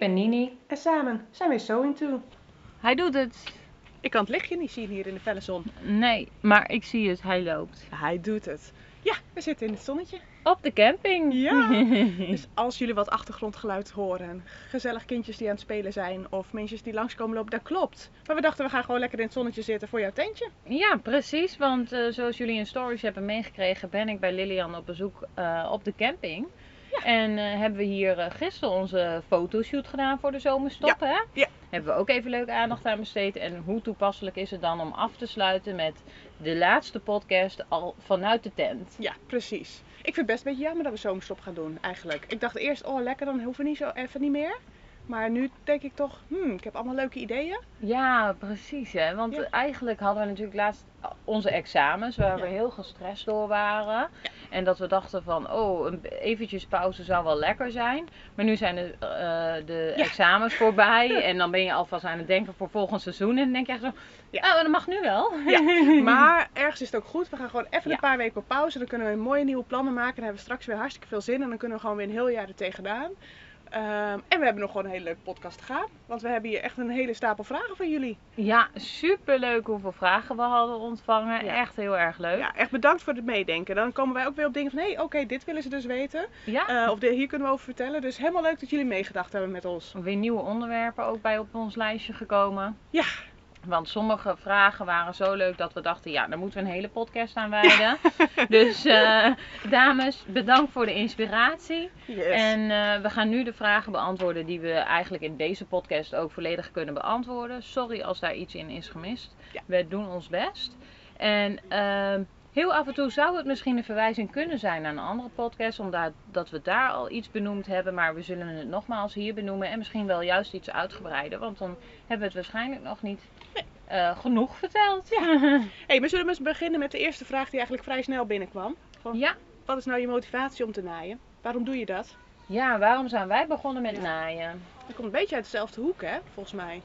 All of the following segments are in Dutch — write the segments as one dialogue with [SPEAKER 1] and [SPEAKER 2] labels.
[SPEAKER 1] ben
[SPEAKER 2] Nini.
[SPEAKER 1] en samen zijn we So Into.
[SPEAKER 2] Hij doet het.
[SPEAKER 1] Ik kan het lichtje niet zien hier in de felle zon.
[SPEAKER 2] Nee, maar ik zie het. Hij loopt.
[SPEAKER 1] Hij doet het. Ja, we zitten in het zonnetje.
[SPEAKER 2] Op de camping.
[SPEAKER 1] Ja. Dus als jullie wat achtergrondgeluid horen, gezellig kindjes die aan het spelen zijn of mensen die langskomen lopen, dat klopt. Maar we dachten we gaan gewoon lekker in het zonnetje zitten voor jouw tentje.
[SPEAKER 2] ja, precies. Want eh, zoals jullie in stories hebben meegekregen, ben ik bij Lilian op bezoek eh, op de camping. En eh, hebben we hier eh, gisteren onze fotoshoot gedaan voor de zomerstop. Hè?
[SPEAKER 1] ja.
[SPEAKER 2] Hebben we ook even leuke aandacht aan besteed. En hoe toepasselijk is het dan om af te sluiten met de laatste podcast al vanuit de tent?
[SPEAKER 1] Ja, precies. Ik vind het best een beetje jammer dat we zomerstop gaan doen, eigenlijk. Ik dacht eerst, oh lekker, dan hoeven we niet zo even niet meer. Maar nu denk ik toch, hmm, ik heb allemaal leuke ideeën.
[SPEAKER 2] Ja, precies. Hè? Want
[SPEAKER 1] Ja.
[SPEAKER 2] eigenlijk hadden we natuurlijk laatst onze examens waar we heel gestrest door waren. En dat we dachten van, oh, een, eventjes pauze zou wel lekker zijn. Maar nu zijn de, eh, de examens voorbij. En dan ben je alvast aan het denken voor volgend seizoen. En dan denk je echt zo,
[SPEAKER 1] Ja.
[SPEAKER 2] oh, dat mag nu wel.
[SPEAKER 1] Ja, maar ergens is het ook goed. We gaan gewoon even een paar weken op pauze. Dan kunnen we mooie nieuwe plannen maken. Dan hebben we straks weer hartstikke veel zin. En dan kunnen we gewoon weer een heel jaar er tegenaan. Ehm, en we hebben nog gewoon een hele leuke podcast te gaan. Want we hebben hier echt een hele stapel vragen van jullie.
[SPEAKER 2] Ja, superleuk hoeveel vragen we hadden ontvangen.
[SPEAKER 1] Ja.
[SPEAKER 2] Echt heel erg leuk.
[SPEAKER 1] Ja, echt bedankt voor het meedenken. Dan komen wij ook weer op dingen van... Hé, hey, oké, dit willen ze dus weten.
[SPEAKER 2] Ja.
[SPEAKER 1] Eh, of de- hier kunnen we over vertellen. Dus helemaal leuk dat jullie meegedacht hebben met ons.
[SPEAKER 2] Weer nieuwe onderwerpen ook bij op ons lijstje gekomen.
[SPEAKER 1] Ja,
[SPEAKER 2] Want sommige vragen waren zo leuk dat we dachten, ja, daar moeten we een hele podcast aan wijden. dus eh, dames, bedankt voor de inspiratie.
[SPEAKER 1] yes.
[SPEAKER 2] En eh, we gaan nu de vragen beantwoorden die we eigenlijk in deze podcast ook volledig kunnen beantwoorden. Sorry als daar iets in is gemist.
[SPEAKER 1] Ja.
[SPEAKER 2] We doen ons best. En ehm, heel af en toe zou het misschien een verwijzing kunnen zijn naar een andere podcast, omdat dat we daar al iets benoemd hebben. Maar we zullen het nogmaals hier benoemen en misschien wel juist iets uitgebreider, want dan hebben we het waarschijnlijk nog niet eh, genoeg verteld.
[SPEAKER 1] hey, maar zullen we eens beginnen met de eerste vraag die eigenlijk vrij snel binnenkwam. Van,
[SPEAKER 2] ja.
[SPEAKER 1] Wat is nou je motivatie om te naaien? Waarom doe je dat?
[SPEAKER 2] ja, waarom zijn wij begonnen met naaien?
[SPEAKER 1] Dat komt een beetje uit dezelfde hoek, hè, volgens mij.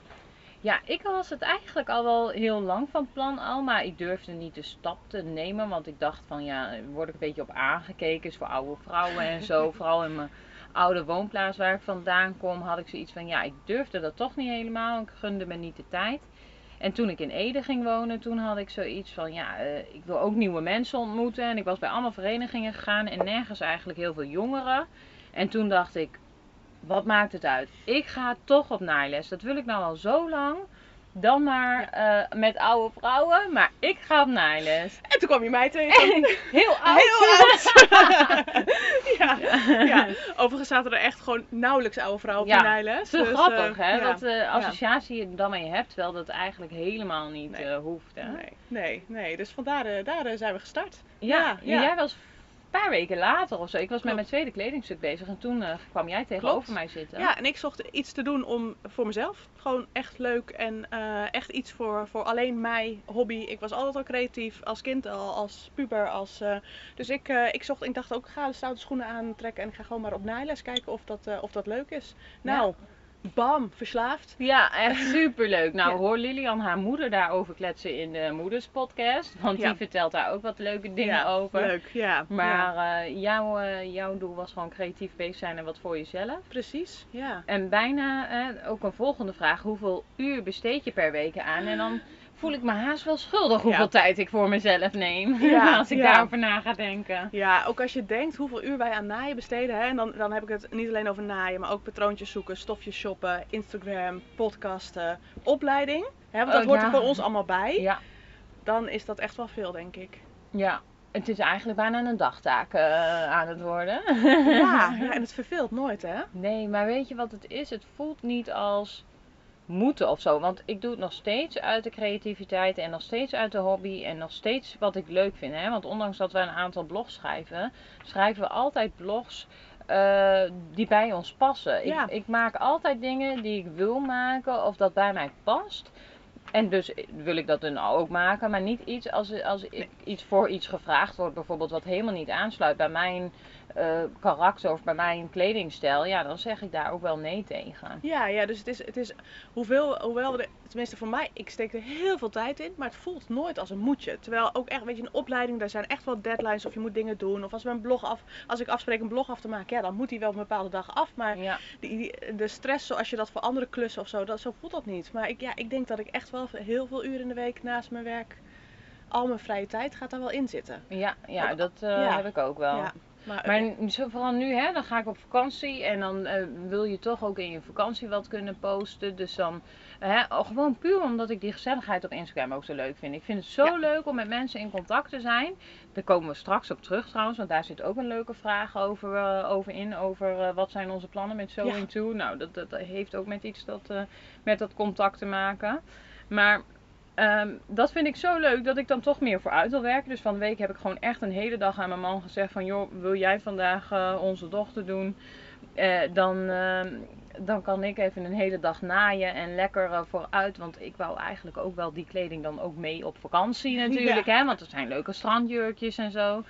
[SPEAKER 2] Ja, ik was het eigenlijk al wel heel lang van plan al, maar ik durfde niet de stap te nemen, want ik dacht van ja, word ik een beetje op aangekeken, is voor oude vrouwen en zo. Vooral in mijn oude woonplaats waar ik vandaan kom, had ik zoiets van ja, ik durfde dat toch niet helemaal, ik gunde me niet de tijd. En toen ik in Ede ging wonen, toen had ik zoiets van ja, eh, ik wil ook nieuwe mensen ontmoeten. En ik was bij allemaal verenigingen gegaan en nergens eigenlijk heel veel jongeren. En toen dacht ik, wat maakt het uit? Ik ga toch op naailes. Dat wil ik nou al zo lang. Dan maar eh, met oude vrouwen, maar ik ga op naailes.
[SPEAKER 1] En toen kwam je mij tegen.
[SPEAKER 2] Heel oud.
[SPEAKER 1] Heel oud. ja, ja. Overigens zaten er echt gewoon nauwelijks oude vrouwen op
[SPEAKER 2] Ja,
[SPEAKER 1] naailes.
[SPEAKER 2] Zo
[SPEAKER 1] Dus, eh,
[SPEAKER 2] grappig, hè?
[SPEAKER 1] ja.
[SPEAKER 2] Wat de associatie je dan mee hebt, terwijl dat eigenlijk helemaal niet
[SPEAKER 1] Nee.
[SPEAKER 2] eh, hoeft, hè?
[SPEAKER 1] Nee, nee, nee. Dus vandaar daar zijn we gestart.
[SPEAKER 2] Ja,
[SPEAKER 1] Ja,
[SPEAKER 2] jij was paar weken later of zo. Ik was met mijn tweede kledingstuk bezig en toen eh, kwam jij tegenover
[SPEAKER 1] Klopt.
[SPEAKER 2] mij zitten.
[SPEAKER 1] Ja, en ik zocht iets te doen om voor mezelf. Gewoon echt leuk en eh, echt iets voor, voor alleen mij, hobby. Ik was altijd al creatief, als kind al, als puber. Als, eh, dus ik, ik zocht, ik dacht ook, ik ga de stoute schoenen aantrekken en ik ga gewoon maar op naailes kijken of dat, of dat leuk is. Nou, bam, verslaafd.
[SPEAKER 2] Ja, echt superleuk. Nou,
[SPEAKER 1] Ja.
[SPEAKER 2] hoor Lilian haar moeder daarover kletsen in de moederspodcast. Want
[SPEAKER 1] Ja.
[SPEAKER 2] die vertelt daar ook wat leuke dingen
[SPEAKER 1] ja,
[SPEAKER 2] over.
[SPEAKER 1] Leuk, ja.
[SPEAKER 2] Maar eh, jouw, eh, jouw doel was gewoon creatief bezig zijn en wat voor jezelf.
[SPEAKER 1] Precies, ja.
[SPEAKER 2] En bijna eh, ook een volgende vraag. Hoeveel uur besteed je per week aan? En dan voel ik me haast wel schuldig hoeveel
[SPEAKER 1] Ja.
[SPEAKER 2] tijd ik voor mezelf neem.
[SPEAKER 1] Ja,
[SPEAKER 2] als ik
[SPEAKER 1] ja.
[SPEAKER 2] daarover na ga denken.
[SPEAKER 1] Ja, ook als je denkt hoeveel uur wij aan naaien besteden. Hè, en dan, dan heb ik het niet alleen over naaien, maar ook patroontjes zoeken, stofjes shoppen, Instagram, podcasten, opleiding. Hè, want dat
[SPEAKER 2] Oh,
[SPEAKER 1] hoort
[SPEAKER 2] ja.
[SPEAKER 1] er voor ons allemaal bij.
[SPEAKER 2] Ja,
[SPEAKER 1] Dan is dat echt wel veel, denk ik.
[SPEAKER 2] ja. Het is eigenlijk bijna een dagtaak eh, aan het worden.
[SPEAKER 1] Ja, ja, en het verveelt nooit, hè?
[SPEAKER 2] Nee, maar weet je wat het is? Het voelt niet als moeten of zo. Want ik doe het nog steeds uit de creativiteit en nog steeds uit de hobby en nog steeds wat ik leuk vind. Hè? Want ondanks dat we een aantal blogs schrijven, schrijven we altijd blogs eh, die bij ons passen.
[SPEAKER 1] Ja.
[SPEAKER 2] Ik, ik maak altijd dingen die ik wil maken of dat bij mij past. En dus wil ik dat dan ook maken, maar niet iets als, als ik iets voor iets gevraagd wordt, bijvoorbeeld wat helemaal niet aansluit bij mijn eh, karakter of bij mij een kledingstijl, ja, dan zeg ik daar ook wel nee tegen.
[SPEAKER 1] Ja, ja dus het is, het is hoeveel, hoewel we er, tenminste voor mij, ik steek er heel veel tijd in, maar het voelt nooit als een moetje. Terwijl ook echt, weet je, een opleiding, daar zijn echt wel deadlines of je moet dingen doen. Of als, we een blog af, als ik afspreek een blog af te maken, ja, dan moet die wel op een bepaalde dag af. Maar
[SPEAKER 2] Ja.
[SPEAKER 1] die, die- de stress zoals je dat voor andere klussen of zo, dat, zo voelt dat niet. Maar ik, ja, ik denk dat ik echt wel heel veel uren in de week naast mijn werk, al mijn vrije tijd gaat daar wel in zitten.
[SPEAKER 2] Ja, ja dat eh,
[SPEAKER 1] ja.
[SPEAKER 2] heb ik ook wel.
[SPEAKER 1] Ja, maar,
[SPEAKER 2] zo vooral nu, hè, dan ga ik op vakantie en dan eh, wil je toch ook in je vakantie wat kunnen posten. Dus dan, hè, oh, gewoon puur omdat ik die gezelligheid op Instagram ook zo leuk vind. Ik vind het zo
[SPEAKER 1] Ja.
[SPEAKER 2] leuk om met mensen in contact te zijn. Daar komen we straks op terug trouwens, want daar zit ook een leuke vraag over, eh, over in. Over wat zijn onze plannen met Sewing
[SPEAKER 1] Ja.
[SPEAKER 2] To. Nou, dat, dat heeft ook met iets dat, met dat contact te maken. Maar Ehm, dat vind ik zo leuk dat ik dan toch meer vooruit wil werken. Dus van de week heb ik gewoon echt een hele dag aan mijn man gezegd van... joh, wil jij vandaag eh, onze dochter doen? Eh, dan, ehm, dan kan ik even een hele dag naaien en lekker eh, vooruit. Want ik wou eigenlijk ook wel die kleding dan ook mee op vakantie natuurlijk. Hè? Want er zijn leuke strandjurkjes en zo.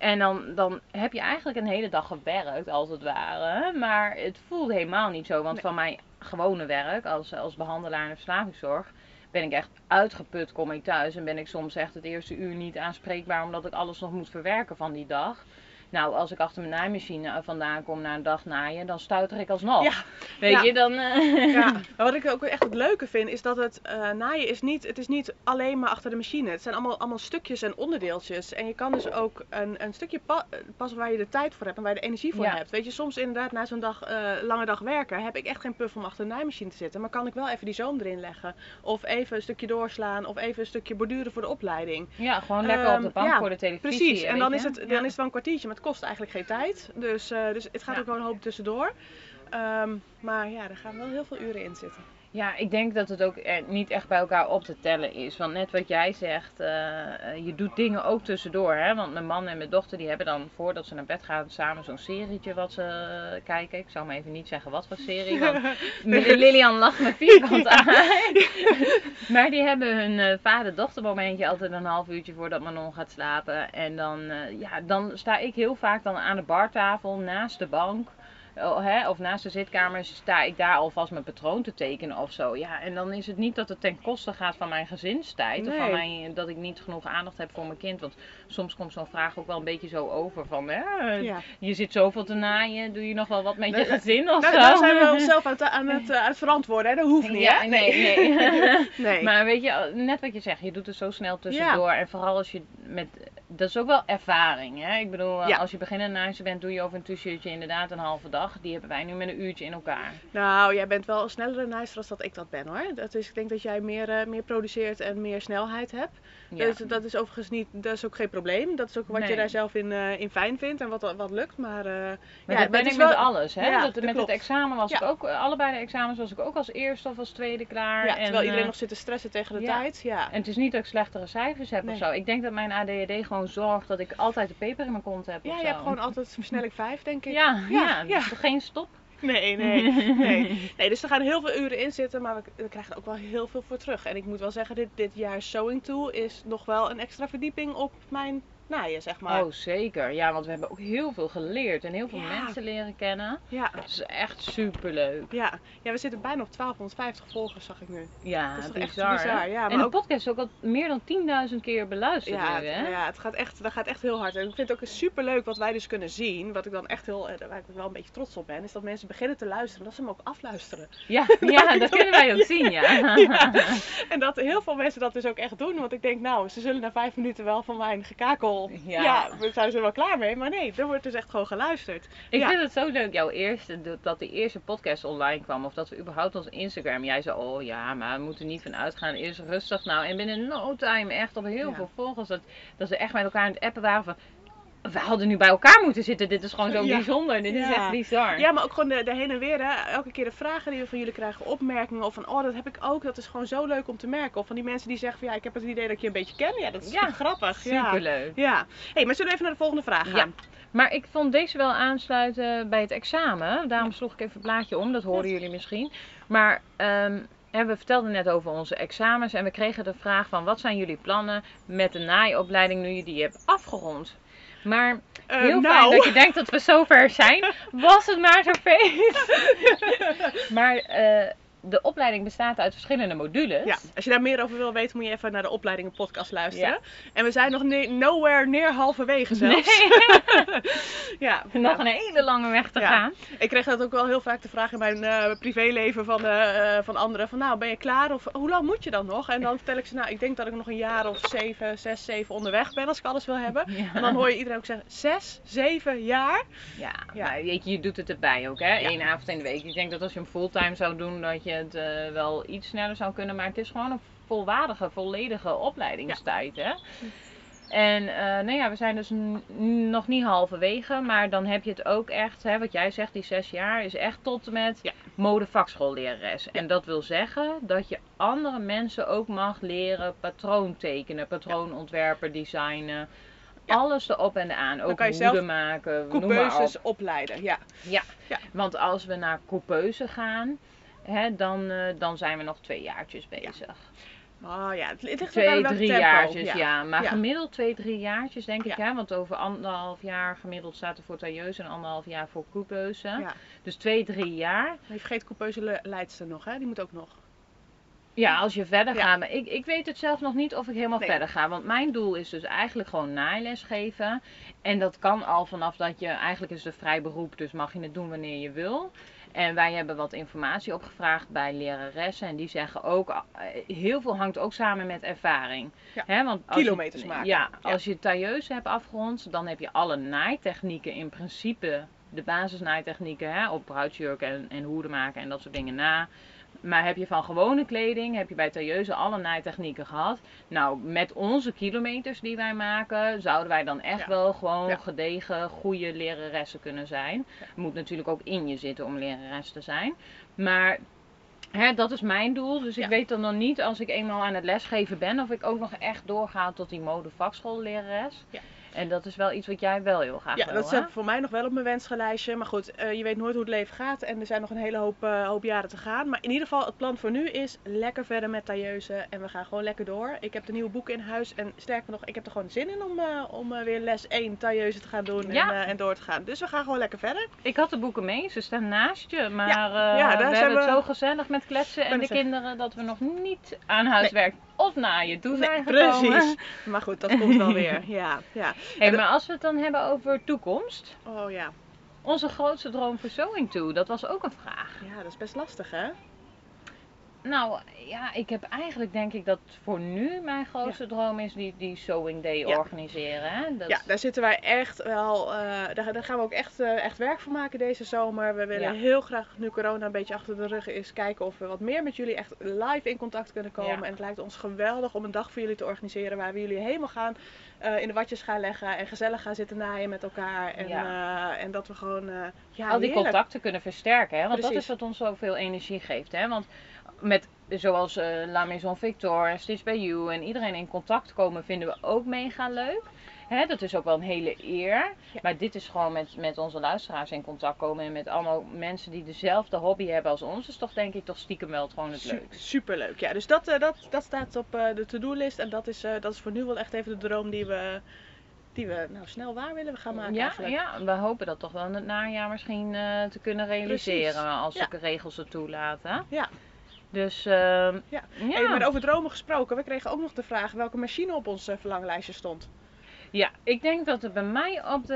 [SPEAKER 2] En dan, dan heb je eigenlijk een hele dag gewerkt, als het ware. Maar het voelde helemaal niet zo. Want
[SPEAKER 1] Nee.
[SPEAKER 2] van mijn gewone werk als, als behandelaar in de verslavingszorg ben ik echt uitgeput, kom ik thuis. En ben ik soms echt het eerste uur niet aanspreekbaar, omdat ik alles nog moet verwerken van die dag. Nou, als ik achter mijn naaimachine vandaan kom na een dag naaien, dan stuiter ik alsnog.
[SPEAKER 1] Ja,
[SPEAKER 2] Weet
[SPEAKER 1] ja.
[SPEAKER 2] je, dan... eh,
[SPEAKER 1] Ja, maar wat ik ook echt het leuke vind, is dat het eh, naaien is niet, het is niet alleen maar achter de machine. Het zijn allemaal, allemaal stukjes en onderdeeltjes. En je kan dus ook een, een stukje pa- passen waar je de tijd voor hebt en waar je de energie voor
[SPEAKER 2] Ja.
[SPEAKER 1] hebt. Weet je, soms inderdaad na zo'n dag, eh, lange dag werken, heb ik echt geen puff om achter de naaimachine te zitten. Maar kan ik wel even die zoom erin leggen. Of even een stukje doorslaan. Of even een stukje borduren voor de opleiding.
[SPEAKER 2] Ja, gewoon lekker op de
[SPEAKER 1] Ehm,
[SPEAKER 2] bank
[SPEAKER 1] ja,
[SPEAKER 2] voor de televisie.
[SPEAKER 1] Precies, en dan is, het, dan is het wel een kwartiertje, maar het kost eigenlijk geen tijd. Dus, eh, dus het gaat
[SPEAKER 2] Ja.
[SPEAKER 1] ook wel een hoop tussendoor. Ehm, maar ja, er gaan wel heel veel uren in zitten.
[SPEAKER 2] Ja, ik denk dat het ook niet echt bij elkaar op te tellen is. Want net wat jij zegt, eh, eh, je doet dingen ook tussendoor. Hè? Want mijn man en mijn dochter die hebben dan voordat ze naar bed gaan samen zo'n serietje wat ze kijken. Ik zou maar even niet zeggen wat voor serie, want Lilian lacht me vierkant aan. maar die hebben hun eh, vader-dochter momentje altijd een half uurtje voordat Manon gaat slapen. En dan, ja, dan sta ik heel vaak dan aan de bartafel naast de bank. Oh, hè, of naast de zitkamer sta ik daar alvast mijn patroon te tekenen of zo. Ja, en dan is het niet dat het ten koste gaat van mijn gezinstijd. Of van mijn, dat ik niet genoeg aandacht heb voor mijn kind. Want soms komt zo'n vraag ook wel een beetje zo over van... Hè,
[SPEAKER 1] Ja.
[SPEAKER 2] Je zit zoveel te naaien, doe je nog wel wat met je gezin of
[SPEAKER 1] Nou,
[SPEAKER 2] zo?
[SPEAKER 1] daar zijn we onszelf aan, het- aan het, eh, aan het verantwoorden. Hè? Dat hoeft niet,
[SPEAKER 2] Ja,
[SPEAKER 1] hè?
[SPEAKER 2] nee, nee.
[SPEAKER 1] nee.
[SPEAKER 2] Maar weet je, net wat je zegt, je doet er zo snel tussendoor. En vooral als je met. Dat is ook wel ervaring. Hè? Ik bedoel, eh, als je beginnend naast bent, doe je over een t-shirtje inderdaad een halve dag. Die hebben wij nu met een uurtje in elkaar.
[SPEAKER 1] Nou, jij bent wel een snellere naaister als dat ik dat ben, hoor. Dat is, ik denk dat jij meer, eh, meer produceert en meer snelheid hebt.
[SPEAKER 2] Ja.
[SPEAKER 1] Dus dat is overigens niet, dat is ook geen probleem. Dat is ook wat je daar zelf in, eh, in fijn vindt en wat, wat lukt. Maar, eh,
[SPEAKER 2] Maar
[SPEAKER 1] ja,
[SPEAKER 2] dat ben ik
[SPEAKER 1] wel-
[SPEAKER 2] met alles. Hè?
[SPEAKER 1] Ja,
[SPEAKER 2] dat,
[SPEAKER 1] dat
[SPEAKER 2] met
[SPEAKER 1] klopt.
[SPEAKER 2] het examen was ik ook, eh, allebei de examens was ik ook als eerste of als tweede klaar.
[SPEAKER 1] Ja,
[SPEAKER 2] en,
[SPEAKER 1] terwijl iedereen nog zit te stressen tegen de tijd. Ja.
[SPEAKER 2] En het is niet dat ik slechtere cijfers heb
[SPEAKER 1] Nee.
[SPEAKER 2] of zo. Ik denk dat mijn ADHD gewoon zorgt dat ik altijd de peper in mijn kont heb.
[SPEAKER 1] ja, je hebt gewoon altijd versnelling 5, denk ik.
[SPEAKER 2] Ja, ja,
[SPEAKER 1] Ja, ja.
[SPEAKER 2] geen stop.
[SPEAKER 1] Nee, nee, nee. nee. Dus er gaan heel veel uren in zitten, maar we, we krijgen er ook wel heel veel voor terug. En ik moet wel zeggen, dit, dit jaar Sewing Tool is nog wel een extra verdieping op mijn naaien, zeg maar.
[SPEAKER 2] Oh, zeker. Ja, want we hebben ook heel veel geleerd en heel veel
[SPEAKER 1] Ja.
[SPEAKER 2] mensen leren kennen.
[SPEAKER 1] Ja,
[SPEAKER 2] Het is echt superleuk.
[SPEAKER 1] ja. ja, we zitten bijna op 1250 volgers, zag ik nu.
[SPEAKER 2] Ja,
[SPEAKER 1] Dat is toch echt
[SPEAKER 2] bizar.
[SPEAKER 1] bizar, ja,
[SPEAKER 2] en
[SPEAKER 1] maar
[SPEAKER 2] de
[SPEAKER 1] ook-
[SPEAKER 2] podcast is ook al meer dan 10.000 keer beluisterd
[SPEAKER 1] Ja,
[SPEAKER 2] nu, hè?
[SPEAKER 1] ja het, gaat echt, dat gaat echt heel hard. En ik vind het ook super leuk wat wij dus kunnen zien. Wat ik dan echt heel, eh, waar ik wel een beetje trots op ben, is dat mensen beginnen te luisteren. Dat ze hem ook afluisteren.
[SPEAKER 2] Ja, ja, dat kunnen wij ook zien, ja.
[SPEAKER 1] En dat heel veel mensen dat dus ook echt doen. Want ik denk, nou, ze zullen na vijf minuten wel van mijn gekakel.
[SPEAKER 2] Ja.
[SPEAKER 1] Ja, we zijn er wel klaar mee. Maar nee, er wordt dus echt gewoon geluisterd.
[SPEAKER 2] Ik
[SPEAKER 1] Ja.
[SPEAKER 2] vind het zo leuk, jouw eerste, dat- de eerste podcast online kwam. Of dat we überhaupt ons Instagram. Jij zei, oh ja, maar we moeten niet van uitgaan. Eerst rustig nou. En binnen no time echt op heel
[SPEAKER 1] Ja.
[SPEAKER 2] veel volgers. Dat, dat ze echt met elkaar aan het appen waren van... We hadden nu bij elkaar moeten zitten. Dit is gewoon zo
[SPEAKER 1] Ja.
[SPEAKER 2] bijzonder. Dit is echt bizar.
[SPEAKER 1] Ja, maar ook gewoon de, de heen en weer. Hè. Elke keer de vragen die we van jullie krijgen, opmerkingen. Of van, oh, dat heb ik ook. Dat is gewoon zo leuk om te merken. Of van die mensen die zeggen van, ja, ik heb het idee dat ik je een beetje ken. Ja, dat is
[SPEAKER 2] Ja,
[SPEAKER 1] grappig. Ja.
[SPEAKER 2] Superleuk.
[SPEAKER 1] Ja. hey, maar zullen we even naar de volgende vraag
[SPEAKER 2] Ja.
[SPEAKER 1] gaan?
[SPEAKER 2] Maar ik vond deze wel aansluiten bij het examen. Daarom sloeg ik even het blaadje om, dat hoorden jullie misschien. Maar ehm, we vertelden net over onze examens en we kregen de vraag van wat zijn jullie plannen met de naaiopleiding nu je die hebt afgerond? Maar
[SPEAKER 1] Eh,
[SPEAKER 2] heel
[SPEAKER 1] nou.
[SPEAKER 2] fijn dat je denkt dat we zover zijn. Was het maar zo feest. maar eh, de opleiding bestaat uit verschillende modules.
[SPEAKER 1] Ja, als je daar meer over wil weten, moet je even naar de opleidingen podcast luisteren. En we zijn nog ne- nowhere near halverwege zelfs. ja,
[SPEAKER 2] Nog
[SPEAKER 1] ja.
[SPEAKER 2] een hele lange weg te
[SPEAKER 1] Ja.
[SPEAKER 2] gaan.
[SPEAKER 1] Ik kreeg dat ook wel heel vaak de vraag in mijn eh, privéleven van, eh, eh, van anderen. Van nou, ben je klaar? Of hoe lang moet je dan nog? En dan vertel ik ze, nou, ik denk dat ik nog een jaar of zeven, zes, zeven onderweg ben als ik alles wil hebben. En dan hoor je iedereen ook zeggen, zes, zeven jaar?
[SPEAKER 2] Ja,
[SPEAKER 1] Ja.
[SPEAKER 2] maar je, je doet het erbij ook, hè? Eén avond in de week. Ik denk dat als je hem fulltime zou doen, dat je het eh, wel iets sneller zou kunnen. Maar het is gewoon een volwaardige, volledige opleidingstijd, hè? En eh, nou ja, we zijn dus nog niet halverwege, maar dan heb je het ook echt, hè, wat jij zegt, die zes jaar is echt tot en met
[SPEAKER 1] Ja.
[SPEAKER 2] modevakschoollerares. En dat wil zeggen dat je andere mensen ook mag leren patroon tekenen, patroonontwerpen, designen.
[SPEAKER 1] Ja.
[SPEAKER 2] Alles erop en aan. Ook
[SPEAKER 1] je
[SPEAKER 2] hoeden maken, maar op.
[SPEAKER 1] Coupeuses opleiden, ja.
[SPEAKER 2] Ja.
[SPEAKER 1] Ja.
[SPEAKER 2] want als we naar coupeuse gaan, hè, dan, eh, dan zijn we nog twee jaartjes bezig.
[SPEAKER 1] Oh ja, het, ligt
[SPEAKER 2] Twee,
[SPEAKER 1] welk
[SPEAKER 2] drie
[SPEAKER 1] tempo.
[SPEAKER 2] jaartjes, ja. Maar
[SPEAKER 1] Ja.
[SPEAKER 2] gemiddeld twee, drie jaartjes denk ik,
[SPEAKER 1] Ja.
[SPEAKER 2] hè. Want over anderhalf jaar gemiddeld staat er voor tailleuse en anderhalf jaar voor coupeuse. Dus twee, drie jaar.
[SPEAKER 1] Maar je vergeet coupeuse le- leidster nog, hè? Die moet ook nog.
[SPEAKER 2] Ja, als je verder gaat. Maar ik, ik weet het zelf nog niet of ik helemaal
[SPEAKER 1] Nee.
[SPEAKER 2] verder ga. Want mijn doel is dus eigenlijk gewoon naailes geven. En dat kan al vanaf dat je, eigenlijk is het een vrij beroep, dus mag je het doen wanneer je wil. En wij hebben wat informatie opgevraagd bij leraressen. En die zeggen ook, eh, heel veel hangt ook samen met ervaring.
[SPEAKER 1] Ja.
[SPEAKER 2] Want als je-
[SPEAKER 1] Kilometers maken.
[SPEAKER 2] Ja,
[SPEAKER 1] Ja.
[SPEAKER 2] als je tailleuse hebt afgerond, dan heb je alle naaitechnieken in principe, de basisnaaitechnieken, hè, op bruidsjurken en, en hoeden maken en dat soort dingen na. Maar heb je van gewone kleding, heb je bij tailleuse alle naaitechnieken gehad. Nou, met onze kilometers die wij maken, zouden wij dan echt
[SPEAKER 1] Ja.
[SPEAKER 2] wel gewoon
[SPEAKER 1] Ja.
[SPEAKER 2] gedegen, goede leraressen kunnen zijn. Moet natuurlijk ook in je zitten om lerares te zijn. Maar hè, dat is mijn doel. Dus ik weet dan nog niet als ik eenmaal aan het lesgeven ben, of ik ook nog echt doorga tot die modevakschoollerares.
[SPEAKER 1] Ja.
[SPEAKER 2] En dat is wel iets wat jij wel heel graag
[SPEAKER 1] Ja,
[SPEAKER 2] wil,
[SPEAKER 1] dat eh, voor mij nog wel op mijn wenslijstje. Maar goed, eh, je weet nooit hoe het leven gaat. En er zijn nog een hele hoop, eh, hoop jaren te gaan. Maar in ieder geval, het plan voor nu is lekker verder met tailleuse. En we gaan gewoon lekker door. Ik heb de nieuwe boeken in huis. En sterker nog, ik heb er gewoon zin in om, eh, om weer les 1 tailleuse te gaan doen.
[SPEAKER 2] Ja.
[SPEAKER 1] En, en door te gaan. Dus we gaan gewoon lekker verder.
[SPEAKER 2] Ik had de boeken mee, ze staan naast je. Maar
[SPEAKER 1] Ja, ja, daar
[SPEAKER 2] we
[SPEAKER 1] zijn
[SPEAKER 2] hebben het zo gezellig met kletsen en de kinderen dat we nog niet aan huiswerk of naaien toe zijn gekomen.
[SPEAKER 1] precies. Maar goed, dat komt wel weer. Ja, ja.
[SPEAKER 2] Hey, maar als we het dan hebben over toekomst.
[SPEAKER 1] Oh ja.
[SPEAKER 2] Onze grootste droom voor Sewing To, dat was ook een vraag.
[SPEAKER 1] Ja, dat is best lastig hè?
[SPEAKER 2] Nou ja, ik heb eigenlijk denk ik dat voor nu mijn grootste droom is die, die Sewing Day
[SPEAKER 1] Ja.
[SPEAKER 2] organiseren. Hè? Dat,
[SPEAKER 1] Ja, daar zitten wij echt wel. eh, daar, daar gaan we ook echt, eh, echt werk van maken deze zomer. We willen
[SPEAKER 2] Ja.
[SPEAKER 1] heel graag, nu corona een beetje achter de rug is, kijken of we wat meer met jullie echt live in contact kunnen komen. En het lijkt ons geweldig om een dag voor jullie te organiseren waar we jullie helemaal gaan eh, in de watjes gaan leggen en gezellig gaan zitten naaien met elkaar. En, en dat we gewoon. ja,
[SPEAKER 2] al die
[SPEAKER 1] heerlijk.
[SPEAKER 2] contacten kunnen versterken. Hè? Want dat is wat ons zoveel energie geeft. Hè? Want met zoals eh, La Maison Victor, Stitch by You en iedereen in contact komen vinden we ook mega leuk. Hè, dat is ook wel een hele eer.
[SPEAKER 1] Ja.
[SPEAKER 2] Maar dit is gewoon met, met onze luisteraars in contact komen en met allemaal mensen die dezelfde hobby hebben als ons. Is toch denk ik toch stiekem wel gewoon het leukst.
[SPEAKER 1] Superleuk, ja. Dus dat, eh, dat, dat staat op eh, de to-do-list. En dat is, dat is voor nu wel echt even de droom die we, die we nou, snel waar willen gaan maken.
[SPEAKER 2] Ja,
[SPEAKER 1] eigenlijk.
[SPEAKER 2] ja, we hopen dat toch wel in het najaar misschien te kunnen realiseren
[SPEAKER 1] Precies.
[SPEAKER 2] als
[SPEAKER 1] Ja.
[SPEAKER 2] de regels het toelaten.
[SPEAKER 1] Ja.
[SPEAKER 2] Dus ehm,
[SPEAKER 1] Ja.
[SPEAKER 2] ja.
[SPEAKER 1] Hey, maar over dromen gesproken, we kregen ook nog de vraag welke machine op ons verlanglijstje stond.
[SPEAKER 2] Ja, ik denk dat er bij mij op de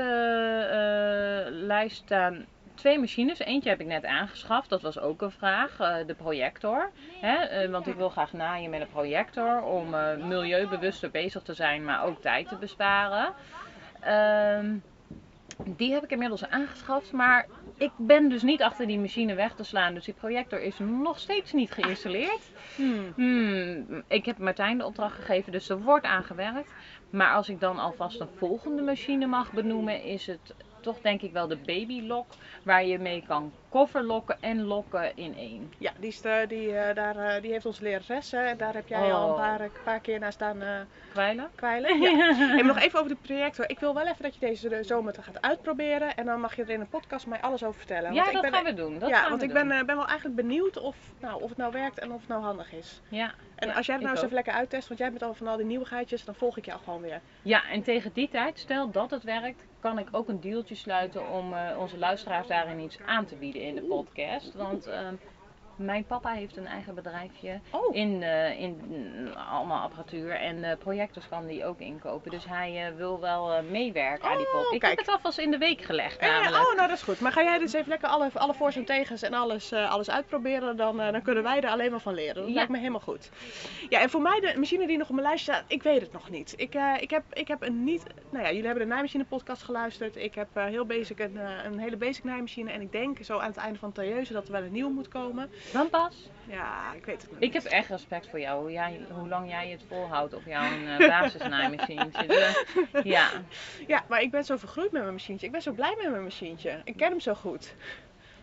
[SPEAKER 2] eh, lijst staan twee machines. Eentje heb ik net aangeschaft, dat was ook een vraag, eh, de projector. Hè? eh, want ik wil graag naaien met een projector om milieubewuster bezig te zijn, maar ook tijd te besparen. Ehm, die heb ik inmiddels aangeschaft, maar ik ben dus niet achter die machine weg te slaan. Dus die projector is nog steeds niet geïnstalleerd. Hmm, ik heb Martijn de opdracht gegeven, dus er wordt aan gewerkt. Maar als ik dan alvast een volgende machine mag benoemen, is het toch denk ik wel de babylock. Waar je mee kan kofferlokken en lokken in één.
[SPEAKER 1] Ja, die, is de- die, eh, daar, eh, die heeft onze lerares. hè. en daar heb jij al een
[SPEAKER 2] Oh.
[SPEAKER 1] paar, paar keer naar staan eh,
[SPEAKER 2] Kwijlen?
[SPEAKER 1] kwijlen. Ja. Nog even over de projector. Ik wil wel even dat je deze de zomer gaat uitproberen. En dan mag je er in een podcast mij alles over vertellen.
[SPEAKER 2] Ja,
[SPEAKER 1] ik
[SPEAKER 2] dat
[SPEAKER 1] ben,
[SPEAKER 2] gaan we doen. Dat
[SPEAKER 1] ja, want ik ben, eh, ben wel eigenlijk benieuwd of, nou, of het nou werkt en of het nou handig is.
[SPEAKER 2] Ja,
[SPEAKER 1] En als jij het nou eens
[SPEAKER 2] ook.
[SPEAKER 1] even lekker uittest, want jij bent al van al die nieuwigheidjes, dan volg ik jou gewoon weer.
[SPEAKER 2] Ja, en tegen die tijd, stel dat het werkt, kan ik ook een dealtje sluiten om eh, onze luisteraars daarin iets aan te bieden in de podcast. Want ehm, mijn papa heeft een eigen bedrijfje
[SPEAKER 1] Oh,
[SPEAKER 2] in, eh, in mm, allemaal apparatuur en eh, projectors kan die ook inkopen. Dus hij eh, wil wel meewerken aan die
[SPEAKER 1] Oh,
[SPEAKER 2] podcast. Ik
[SPEAKER 1] kijk.
[SPEAKER 2] heb het alvast in de week gelegd namelijk.
[SPEAKER 1] oh, nou dat is goed. Maar ga jij dus even lekker alle, alle voor's en tegens en alles, alles uitproberen, dan, dan kunnen wij er alleen maar van leren. Dat
[SPEAKER 2] Ja.
[SPEAKER 1] lijkt me helemaal goed. Ja, en voor mij de machine die nog op mijn lijst staat, ik weet het nog niet. Ik, ik, heb, ik heb een niet, nou ja, jullie hebben de naaimachine podcast geluisterd. Ik heb heel basic een, een hele basic naaimachine en ik denk zo aan het einde van het tailleuze dat er wel een nieuwe moet komen.
[SPEAKER 2] Dan pas.
[SPEAKER 1] Ja, ik weet het nog
[SPEAKER 2] Ik
[SPEAKER 1] niet.
[SPEAKER 2] heb echt respect voor jou, hoe, jij, hoe lang jij het volhoudt op jouw uh, basisnaaimachine. Uh, ja.
[SPEAKER 1] Ja, maar ik ben zo vergroeid met mijn machientje. Ik ben zo blij met mijn machientje. Ik ken hem zo goed.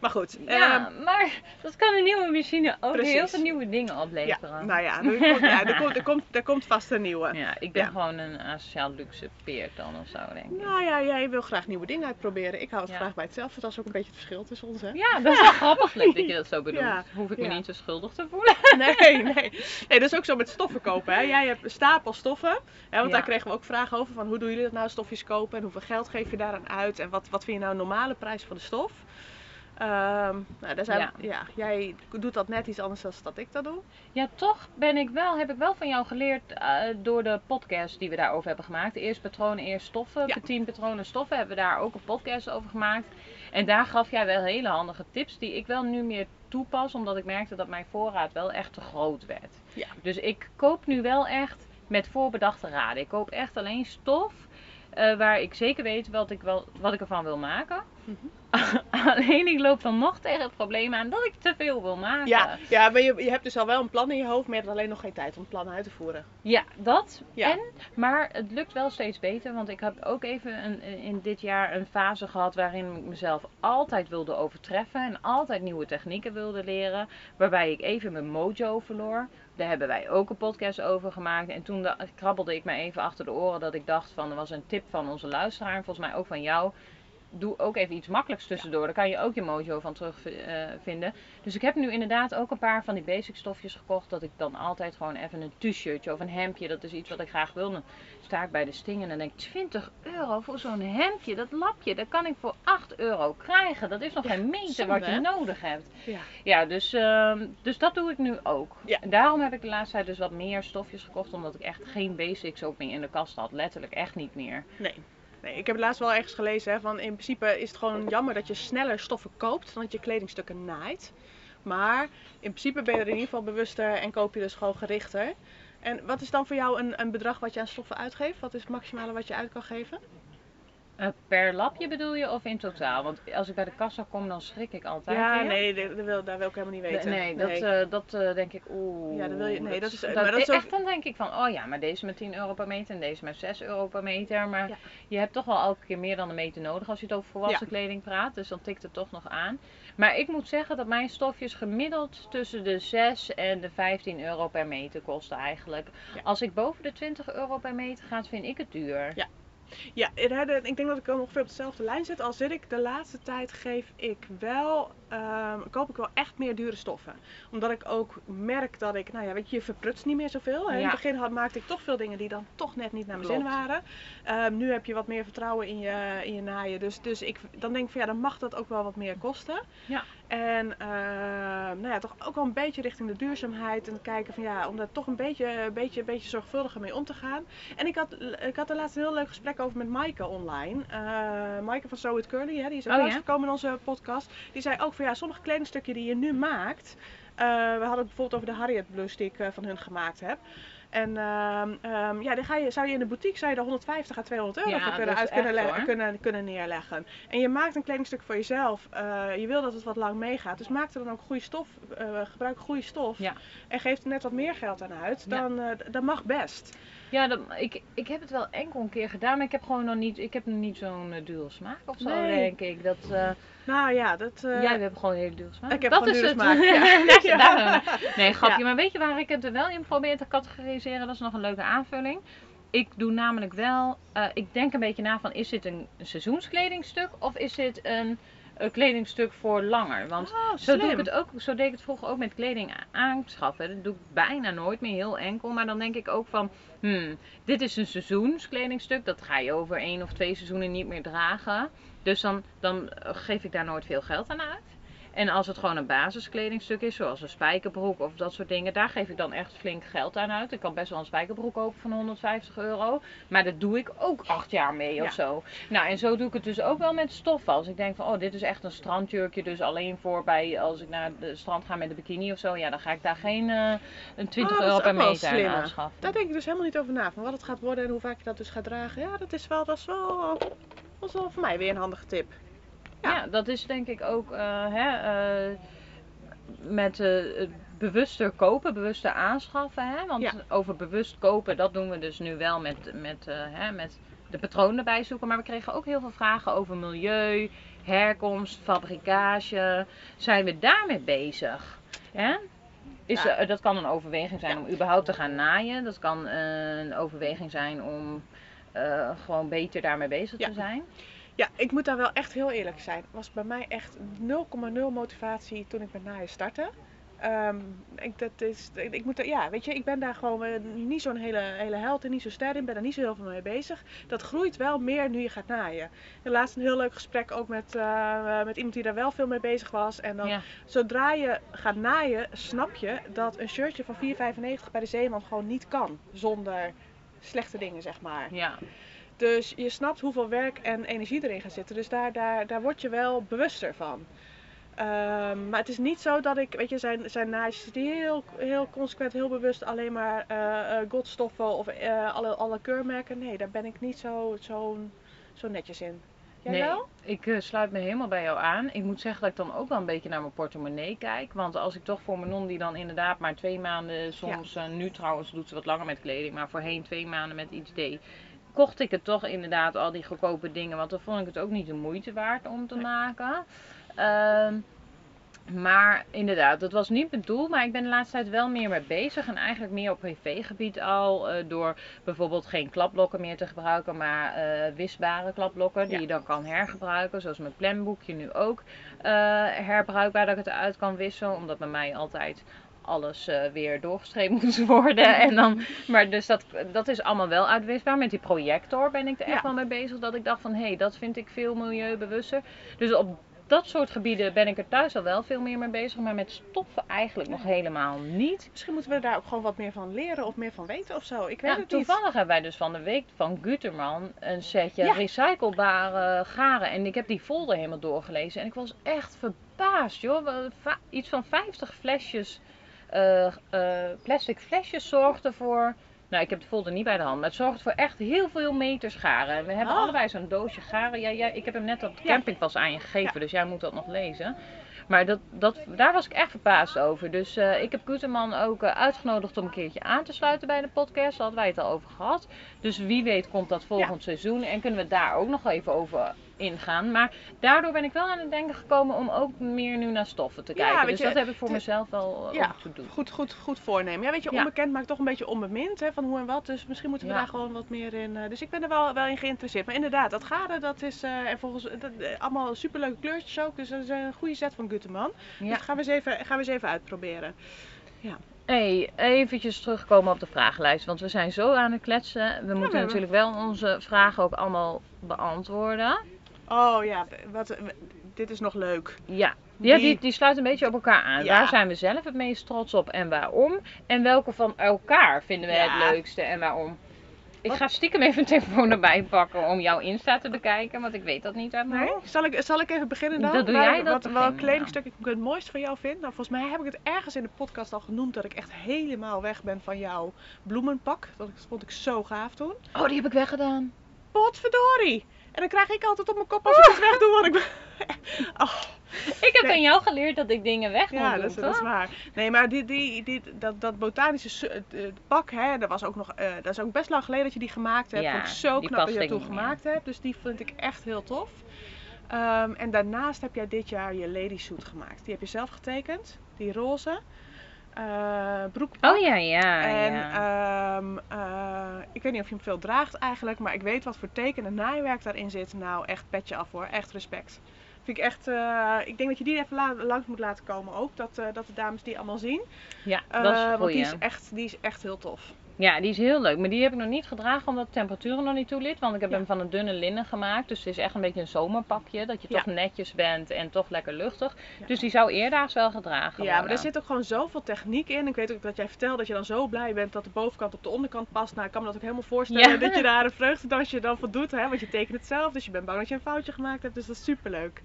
[SPEAKER 1] Maar goed.
[SPEAKER 2] ja,
[SPEAKER 1] ehm,
[SPEAKER 2] maar dat kan een nieuwe machine ook
[SPEAKER 1] Precies.
[SPEAKER 2] heel veel nieuwe dingen
[SPEAKER 1] ja,
[SPEAKER 2] opleveren.
[SPEAKER 1] nou ja, er komt, ja er, komt, er, komt, er komt vast een nieuwe.
[SPEAKER 2] Ja, ik ben
[SPEAKER 1] Ja.
[SPEAKER 2] gewoon een asociaal luxe peert dan of zo, denk ik.
[SPEAKER 1] Nou ja, jij wil graag nieuwe dingen uitproberen. Ik hou het
[SPEAKER 2] Ja.
[SPEAKER 1] graag bij hetzelfde. Dat is ook een beetje het verschil tussen ons, hè?
[SPEAKER 2] Ja, dat is wel grappig dat je dat zo bedoelt.
[SPEAKER 1] Ja,
[SPEAKER 2] Hoef ik me
[SPEAKER 1] ja.
[SPEAKER 2] niet zo schuldig te voelen.
[SPEAKER 1] Nee, nee. Nee, dat is ook zo met stoffen kopen, hè? Jij hebt een stapel stoffen. Hè? Want
[SPEAKER 2] Ja.
[SPEAKER 1] daar kregen we ook vragen over. Van hoe doen jullie dat nou, stofjes kopen? En hoeveel geld geef je daaraan uit? En wat, wat vind je nou een normale prijs van de stof? Ehm, nou, daar zijn
[SPEAKER 2] Ja.
[SPEAKER 1] ja. jij doet dat net iets anders dan dat ik dat doe.
[SPEAKER 2] Ja, toch ben ik wel, heb ik wel van jou geleerd eh, door de podcast die we daarover hebben gemaakt. Eerst patronen, eerst stoffen.
[SPEAKER 1] Ja.
[SPEAKER 2] 10 patronen stoffen hebben we daar ook een podcast over gemaakt. En daar gaf jij wel hele handige tips die ik wel nu meer toepas, omdat ik merkte dat mijn voorraad wel echt te groot werd.
[SPEAKER 1] Ja.
[SPEAKER 2] Dus ik koop nu wel echt met voorbedachte raden. Ik koop echt alleen stof eh, waar ik zeker weet wat ik, wel, wat ik ervan wil maken.
[SPEAKER 1] Mhm.
[SPEAKER 2] alleen ik loop dan nog tegen het probleem aan dat ik te veel wil maken.
[SPEAKER 1] Ja, ja maar je, je hebt dus al wel een plan in je hoofd, maar je hebt alleen nog geen tijd om het plan uit te voeren.
[SPEAKER 2] Ja, dat.
[SPEAKER 1] Ja.
[SPEAKER 2] En, maar het lukt wel steeds beter. Want ik heb ook even een, in dit jaar een fase gehad waarin ik mezelf altijd wilde overtreffen. En altijd nieuwe technieken wilde leren. Waarbij ik even mijn mojo verloor. Daar hebben wij ook een podcast over gemaakt. En toen krabbelde ik me even achter de oren dat ik dacht van... Er was een tip van onze luisteraar en volgens mij ook van jou. Doe ook even iets makkelijks tussendoor. Daar kan je ook je mojo van terugvinden. Dus ik heb nu inderdaad ook een paar van die basic stofjes gekocht. Dat ik dan altijd gewoon even een t-shirtje of een hemdje. Dat is iets wat ik graag wil. Dan sta ik bij de sting en dan denk ik 20 euro voor zo'n hemdje. Dat lapje, dat kan ik voor 8 euro krijgen. Dat is nog
[SPEAKER 1] Ja,
[SPEAKER 2] geen meter
[SPEAKER 1] zonde,
[SPEAKER 2] wat je
[SPEAKER 1] hè?
[SPEAKER 2] nodig hebt.
[SPEAKER 1] Ja.
[SPEAKER 2] Ja, dus, ehm, dus dat doe ik nu ook.
[SPEAKER 1] Ja.
[SPEAKER 2] En daarom heb ik de laatste tijd dus wat meer stofjes gekocht. Omdat ik echt geen basics ook meer in de kast had. Letterlijk echt niet meer.
[SPEAKER 1] Nee. Nee, ik heb het laatst wel ergens gelezen. Hè, van in principe is het gewoon jammer dat je sneller stoffen koopt dan dat je kledingstukken naait. Maar in principe ben je er in ieder geval bewuster en koop je dus gewoon gerichter. En wat is dan voor jou een, een bedrag wat je aan stoffen uitgeeft? Wat is het maximale wat je uit kan geven?
[SPEAKER 2] Eh, per lapje bedoel je of in totaal? Want als ik bij de kassa kom, dan schrik ik altijd.
[SPEAKER 1] ja,
[SPEAKER 2] weer.
[SPEAKER 1] nee, dat, dat wil, daar wil ik helemaal niet weten.
[SPEAKER 2] Nee, dat, eh, dat eh, denk ik, oeh.
[SPEAKER 1] Ja, dat wil je- nee, dat is-
[SPEAKER 2] dat,
[SPEAKER 1] maar dat is ook-
[SPEAKER 2] Echt, dan denk ik van, oh ja, maar deze met 10 euro per meter en deze met 6 euro per meter. Maar
[SPEAKER 1] Ja.
[SPEAKER 2] je hebt toch wel elke keer meer dan een meter nodig als je het over volwassen kleding praat. Dus dan tikt het toch nog aan. Maar ik moet zeggen dat mijn stofjes gemiddeld tussen de 6 en de 15 euro per meter kosten eigenlijk.
[SPEAKER 1] Ja.
[SPEAKER 2] Als ik boven de 20 euro per meter ga, vind ik het duur.
[SPEAKER 1] Ja. Ja, ik denk dat ik ongeveer op dezelfde lijn zit. Al zit ik de laatste tijd geef ik wel, ehm, koop ik wel echt meer dure stoffen. Omdat ik ook merk dat ik, nou ja, weet je, je verprutst niet meer zoveel. In het begin had, maakte ik toch veel dingen die dan toch net niet naar mijn zin waren. Ehm, nu heb je wat meer vertrouwen in je, in je naaien. Dus, dus ik, dan denk ik van ja, dan mag dat ook wel wat meer kosten.
[SPEAKER 2] Ja.
[SPEAKER 1] En ehm, nou ja, toch ook wel een beetje richting de duurzaamheid. En kijken van ja, om daar toch een beetje, beetje, beetje zorgvuldiger mee om te gaan. En ik had, ik had er laatst een heel leuk gesprek over met Maaike online. Eh Maaike van So It Curly, hè, die is ook
[SPEAKER 2] Oh,
[SPEAKER 1] oh,
[SPEAKER 2] ja?
[SPEAKER 1] gekomen in onze podcast. Die zei ook van ja, sommige kledingstukken die je nu maakt. eh, we hadden het bijvoorbeeld over de Harriet Blues die ik eh, van hun gemaakt heb. En ehm, ehm, ja, die ga je, zou je in de boutique zou je er 150 à 200 euro
[SPEAKER 2] Ja,
[SPEAKER 1] voor kunnen, uit kunnen, kunnen, kunnen neerleggen. En je maakt een kledingstuk voor jezelf. eh, je wil dat het wat lang meegaat. Dus maak er dan ook goede stof. gebruik goede stof.
[SPEAKER 2] Ja.
[SPEAKER 1] En geef er net wat meer geld aan uit.
[SPEAKER 2] Ja.
[SPEAKER 1] Dan, d- dat mag best.
[SPEAKER 2] Ja, dat, ik, ik heb het wel enkel een keer gedaan, maar ik heb gewoon nog niet, ik heb nog niet zo'n uh, dure smaak of zo,
[SPEAKER 1] Nee.
[SPEAKER 2] denk ik. Dat, eh,
[SPEAKER 1] Nou ja, dat... eh,
[SPEAKER 2] Jij hebt gewoon een hele dure smaak.
[SPEAKER 1] ik heb
[SPEAKER 2] dat is het.
[SPEAKER 1] smaak, ja.
[SPEAKER 2] Daar-
[SPEAKER 1] Ja.
[SPEAKER 2] daar- nee, grapje.
[SPEAKER 1] Ja.
[SPEAKER 2] Maar weet je waar ik het er wel in probeer te categoriseren? Dat is nog een leuke aanvulling. Ik doe namelijk wel, eh, ik denk een beetje na van, is dit een seizoenskledingstuk of is dit een eh, kledingstuk voor langer. Want
[SPEAKER 1] Oh,
[SPEAKER 2] zo, doe ik het ook, zo deed ik het vroeger ook met kleding aanschaffen. Dat doe ik bijna nooit meer, heel enkel. Maar dan denk ik ook van, hmm, dit is een seizoenskledingstuk. Dat ga je over één of twee seizoenen niet meer dragen. Dus dan, dan eh, geef ik daar nooit veel geld aan uit. En als het gewoon een basiskledingstuk is, zoals een spijkerbroek of dat soort dingen, daar geef ik dan echt flink geld aan uit. Ik kan best wel een spijkerbroek kopen van 150 euro. Maar dat doe ik ook acht jaar mee
[SPEAKER 1] Ja.
[SPEAKER 2] of zo. Nou, en zo doe ik het dus ook wel met stoffen. Als ik denk van, oh, dit is echt een strandjurkje, dus alleen voor bij, als ik naar het strand ga met de bikini of zo, ja, dan ga ik daar geen eh, een 20
[SPEAKER 1] Oh, dat is
[SPEAKER 2] euro per meter aan aanschaffen.
[SPEAKER 1] Daar denk ik dus helemaal niet over na. Van wat het gaat worden en hoe vaak je dat dus gaat dragen. Ja, dat is wel, dat is wel, dat is wel voor mij weer een handige tip. Ja.
[SPEAKER 2] Dat is denk ik ook eh, hè, eh, met eh, het bewuster kopen, bewuster aanschaffen. Hè? Want over bewust kopen, dat doen we dus nu wel met, met, hè, met de patronen erbij zoeken. Maar we kregen ook heel veel vragen over milieu, herkomst, fabrikage. Zijn we daarmee bezig? Hè? Is,
[SPEAKER 1] Ja.
[SPEAKER 2] dat kan een overweging zijn
[SPEAKER 1] Ja.
[SPEAKER 2] om überhaupt te gaan naaien. Dat kan een overweging zijn om gewoon beter daarmee bezig
[SPEAKER 1] Ja.
[SPEAKER 2] te zijn.
[SPEAKER 1] Ja, ik moet daar wel echt heel eerlijk zijn. was bij mij echt 0,0 motivatie toen ik met naaien startte. Ehm, ik, dat is, ik, ik moet er, ja, weet je, ik ben daar gewoon eh, niet zo'n hele, hele held en niet zo ster in. Ben er niet zo heel veel mee bezig. Dat groeit wel meer nu je gaat naaien. En laatst een heel leuk gesprek ook met, eh, met iemand die daar wel veel mee bezig was. En dan,
[SPEAKER 2] Ja.
[SPEAKER 1] zodra je gaat naaien, snap je dat een shirtje van 4,95 bij de Zeeman gewoon niet kan. Zonder slechte dingen, zeg maar.
[SPEAKER 2] Ja.
[SPEAKER 1] Dus je snapt hoeveel werk en energie erin gaat zitten. Dus daar, daar, daar word je wel bewuster van. Ehm, maar het is niet zo dat ik, weet je, zijn, zijn naadjes die heel, heel consequent, heel bewust alleen maar eh eh, godstoffen of eh, alle, alle keurmerken. Nee, daar ben ik niet zo, zo, zo netjes in. Jij
[SPEAKER 2] nee,
[SPEAKER 1] wel?
[SPEAKER 2] ik sluit me helemaal bij jou aan. Ik moet zeggen dat ik dan ook wel een beetje naar mijn portemonnee kijk. Want als ik toch voor mijn non die dan inderdaad maar twee maanden, soms nu trouwens doet ze wat langer met kleding, maar voorheen twee maanden met iets deed. Kocht ik het toch inderdaad al die goedkope dingen, want dan vond ik het ook niet de moeite waard om te maken. Ehm, maar inderdaad, dat was niet mijn doel. Maar ik ben de laatste tijd wel meer mee bezig. En eigenlijk meer op privégebied al. eh, door bijvoorbeeld geen klapblokken meer te gebruiken. Maar eh, wisbare klapblokken. Die
[SPEAKER 1] Ja.
[SPEAKER 2] je dan kan hergebruiken. Zoals mijn planboekje nu ook eh, herbruikbaar. Dat ik het eruit kan wisselen. Omdat bij mij altijd alles eh, weer doorgestreept moet worden. en dan, maar dus dat, dat is allemaal wel uitwisbaar. Met die projector ben ik er echt
[SPEAKER 1] Ja.
[SPEAKER 2] wel mee bezig. Dat ik dacht van hé, hey, dat vind ik veel milieubewuster. Dus op dat soort gebieden ben ik er thuis al wel veel meer mee bezig. Maar met stoffen eigenlijk nog helemaal niet.
[SPEAKER 1] Misschien moeten we daar ook gewoon wat meer van leren of meer van weten of zo. Ik weet
[SPEAKER 2] Ja,
[SPEAKER 1] het niet.
[SPEAKER 2] toevallig hebben wij dus van de week van Guterman een setje
[SPEAKER 1] Ja.
[SPEAKER 2] recyclebare garen. En ik heb die folder helemaal doorgelezen. En ik was echt verbaasd, joh. Iets van 50 flesjes, eh, eh, plastic flesjes zorgde voor... Nou, ik heb de folder niet bij de hand, maar het zorgt voor echt heel veel meters garen. En we hebben
[SPEAKER 1] Ah.
[SPEAKER 2] allebei zo'n doosje garen. Ja, jij, ik heb hem net op de
[SPEAKER 1] Ja.
[SPEAKER 2] campingpas aan je gegeven,
[SPEAKER 1] Ja.
[SPEAKER 2] dus jij moet dat nog lezen. Maar dat, dat, daar was ik echt verbaasd over. Dus eh, ik heb Guterman ook uitgenodigd om een keertje aan te sluiten bij de podcast. Daar hadden wij het al over gehad. Dus wie weet komt dat volgend seizoen en kunnen we daar ook nog even over ingaan. Maar daardoor ben ik wel aan het denken gekomen om ook meer nu naar stoffen te
[SPEAKER 1] Ja,
[SPEAKER 2] kijken.
[SPEAKER 1] weet
[SPEAKER 2] dus
[SPEAKER 1] je,
[SPEAKER 2] dat heb ik voor mezelf wel eh,
[SPEAKER 1] Ja,
[SPEAKER 2] te doen.
[SPEAKER 1] goed, goed, goed voornemen. Ja, weet je,
[SPEAKER 2] Ja.
[SPEAKER 1] onbekend maakt toch een beetje onbemind hè, van hoe en wat. Dus misschien moeten we
[SPEAKER 2] Ja.
[SPEAKER 1] daar gewoon wat meer in. eh, dus ik ben er wel, wel in geïnteresseerd. Maar inderdaad, dat garen, dat is eh, en volgens dat, allemaal superleuke kleurtjes ook. Dus dat is een goede set van Guteman.
[SPEAKER 2] Ja.
[SPEAKER 1] Dus gaan we, eens even, gaan we eens even uitproberen.
[SPEAKER 2] Hey, eventjes terugkomen op de vragenlijst, want we zijn zo aan het kletsen. We moeten natuurlijk wel onze vragen ook allemaal beantwoorden.
[SPEAKER 1] Oh ja, wat, dit is nog leuk.
[SPEAKER 2] Ja, ja
[SPEAKER 1] Die-
[SPEAKER 2] die, sluit een beetje op elkaar aan.
[SPEAKER 1] Ja.
[SPEAKER 2] Waar zijn we zelf het meest trots op en waarom? En welke van elkaar vinden we
[SPEAKER 1] Ja.
[SPEAKER 2] het leukste en waarom? Ik
[SPEAKER 1] Wat?
[SPEAKER 2] ga stiekem even een telefoon erbij pakken om jouw Insta te bekijken, want ik weet dat niet uit mijn
[SPEAKER 1] Nee?
[SPEAKER 2] hoofd.
[SPEAKER 1] Zal, ik, zal ik even beginnen dan?
[SPEAKER 2] Dat doe
[SPEAKER 1] Waar-
[SPEAKER 2] jij, dat
[SPEAKER 1] wat,
[SPEAKER 2] begin,
[SPEAKER 1] welk kledingstuk ik het mooist van jou vind? Nou, volgens mij heb ik het ergens in de podcast al genoemd dat ik echt helemaal weg ben van jouw bloemenpak. Dat vond ik zo gaaf toen.
[SPEAKER 2] Oh, die heb ik weggedaan.
[SPEAKER 1] Potverdorie! En dan krijg ik altijd op mijn kop als ik iets wegdoe, want ik ben... Oh,
[SPEAKER 2] Ik heb
[SPEAKER 1] Nee.
[SPEAKER 2] van jou geleerd dat ik dingen weg moet
[SPEAKER 1] ja,
[SPEAKER 2] doen,
[SPEAKER 1] dat is, dat is waar. Nee, maar die, die, die, dat, dat botanische pak, hè, dat, was ook nog, eh, dat is ook best lang geleden dat je die gemaakt hebt.
[SPEAKER 2] Ja,
[SPEAKER 1] vond ik zo knap dat je dat toen gemaakt hebt. Dus die vind ik echt heel tof. Ehm, en daarnaast heb jij dit jaar je lady suit gemaakt. Die heb je zelf getekend, die roze. Eh broekpak.
[SPEAKER 2] Oh ja, ja,
[SPEAKER 1] En
[SPEAKER 2] ja.
[SPEAKER 1] ehm, eh, ik weet niet of je hem veel draagt eigenlijk, maar ik weet wat voor teken en naaiwerk daarin zit. Nou, echt petje af hoor, echt respect. Vind ik echt, eh, ik denk dat je die even la- langs moet laten komen ook. Dat, dat de dames die allemaal zien.
[SPEAKER 2] Ja, dat is een
[SPEAKER 1] want die is, echt, die is echt heel tof.
[SPEAKER 2] Ja, die is heel leuk. Maar die heb ik nog niet gedragen omdat de temperatuur er nog niet toe ligt. Want ik heb
[SPEAKER 1] Ja.
[SPEAKER 2] hem van een dunne linnen gemaakt. Dus het is echt een beetje een zomerpakje. Dat je toch netjes bent en toch lekker luchtig.
[SPEAKER 1] Ja.
[SPEAKER 2] Dus die zou eerdaags wel gedragen
[SPEAKER 1] Ja, maar er
[SPEAKER 2] worden.
[SPEAKER 1] zit ook gewoon zoveel techniek in. Ik weet ook dat jij vertelt dat je dan zo blij bent dat de bovenkant op de onderkant past. Nou, ik kan me dat ook helemaal voorstellen dat je daar een vreugdedansje dan van doet. Hè? Want je tekent het zelf, dus je bent bang dat je een foutje gemaakt hebt. Dus dat is superleuk.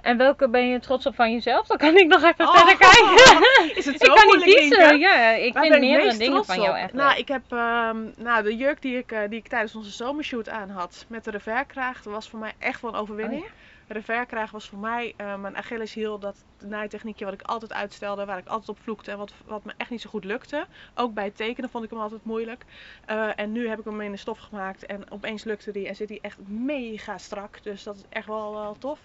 [SPEAKER 2] En welke ben je trots op van jezelf? Dan kan ik nog even
[SPEAKER 1] Oh,
[SPEAKER 2] verder kijken.
[SPEAKER 1] Is het
[SPEAKER 2] ik
[SPEAKER 1] zo
[SPEAKER 2] kan niet kiezen. Ja, ik
[SPEAKER 1] Waar
[SPEAKER 2] vind
[SPEAKER 1] ben ik
[SPEAKER 2] meerdere dingen van jou echt
[SPEAKER 1] Nou,
[SPEAKER 2] leuk.
[SPEAKER 1] ik heb ehm, nou, de jurk die ik, eh, die ik tijdens onze zomershoot aan had met de reverkraag, dat was voor mij echt wel een overwinning.
[SPEAKER 2] Oh
[SPEAKER 1] De reverkraag was voor mij eh, mijn Achilleshiel, dat naaitechniekje wat ik altijd uitstelde, waar ik altijd op vloekte en wat, wat me echt niet zo goed lukte. Ook bij het tekenen vond ik hem altijd moeilijk. Eh, en nu heb ik hem in de stof gemaakt en opeens lukte die en zit hij echt mega strak. Dus dat is echt wel, wel tof.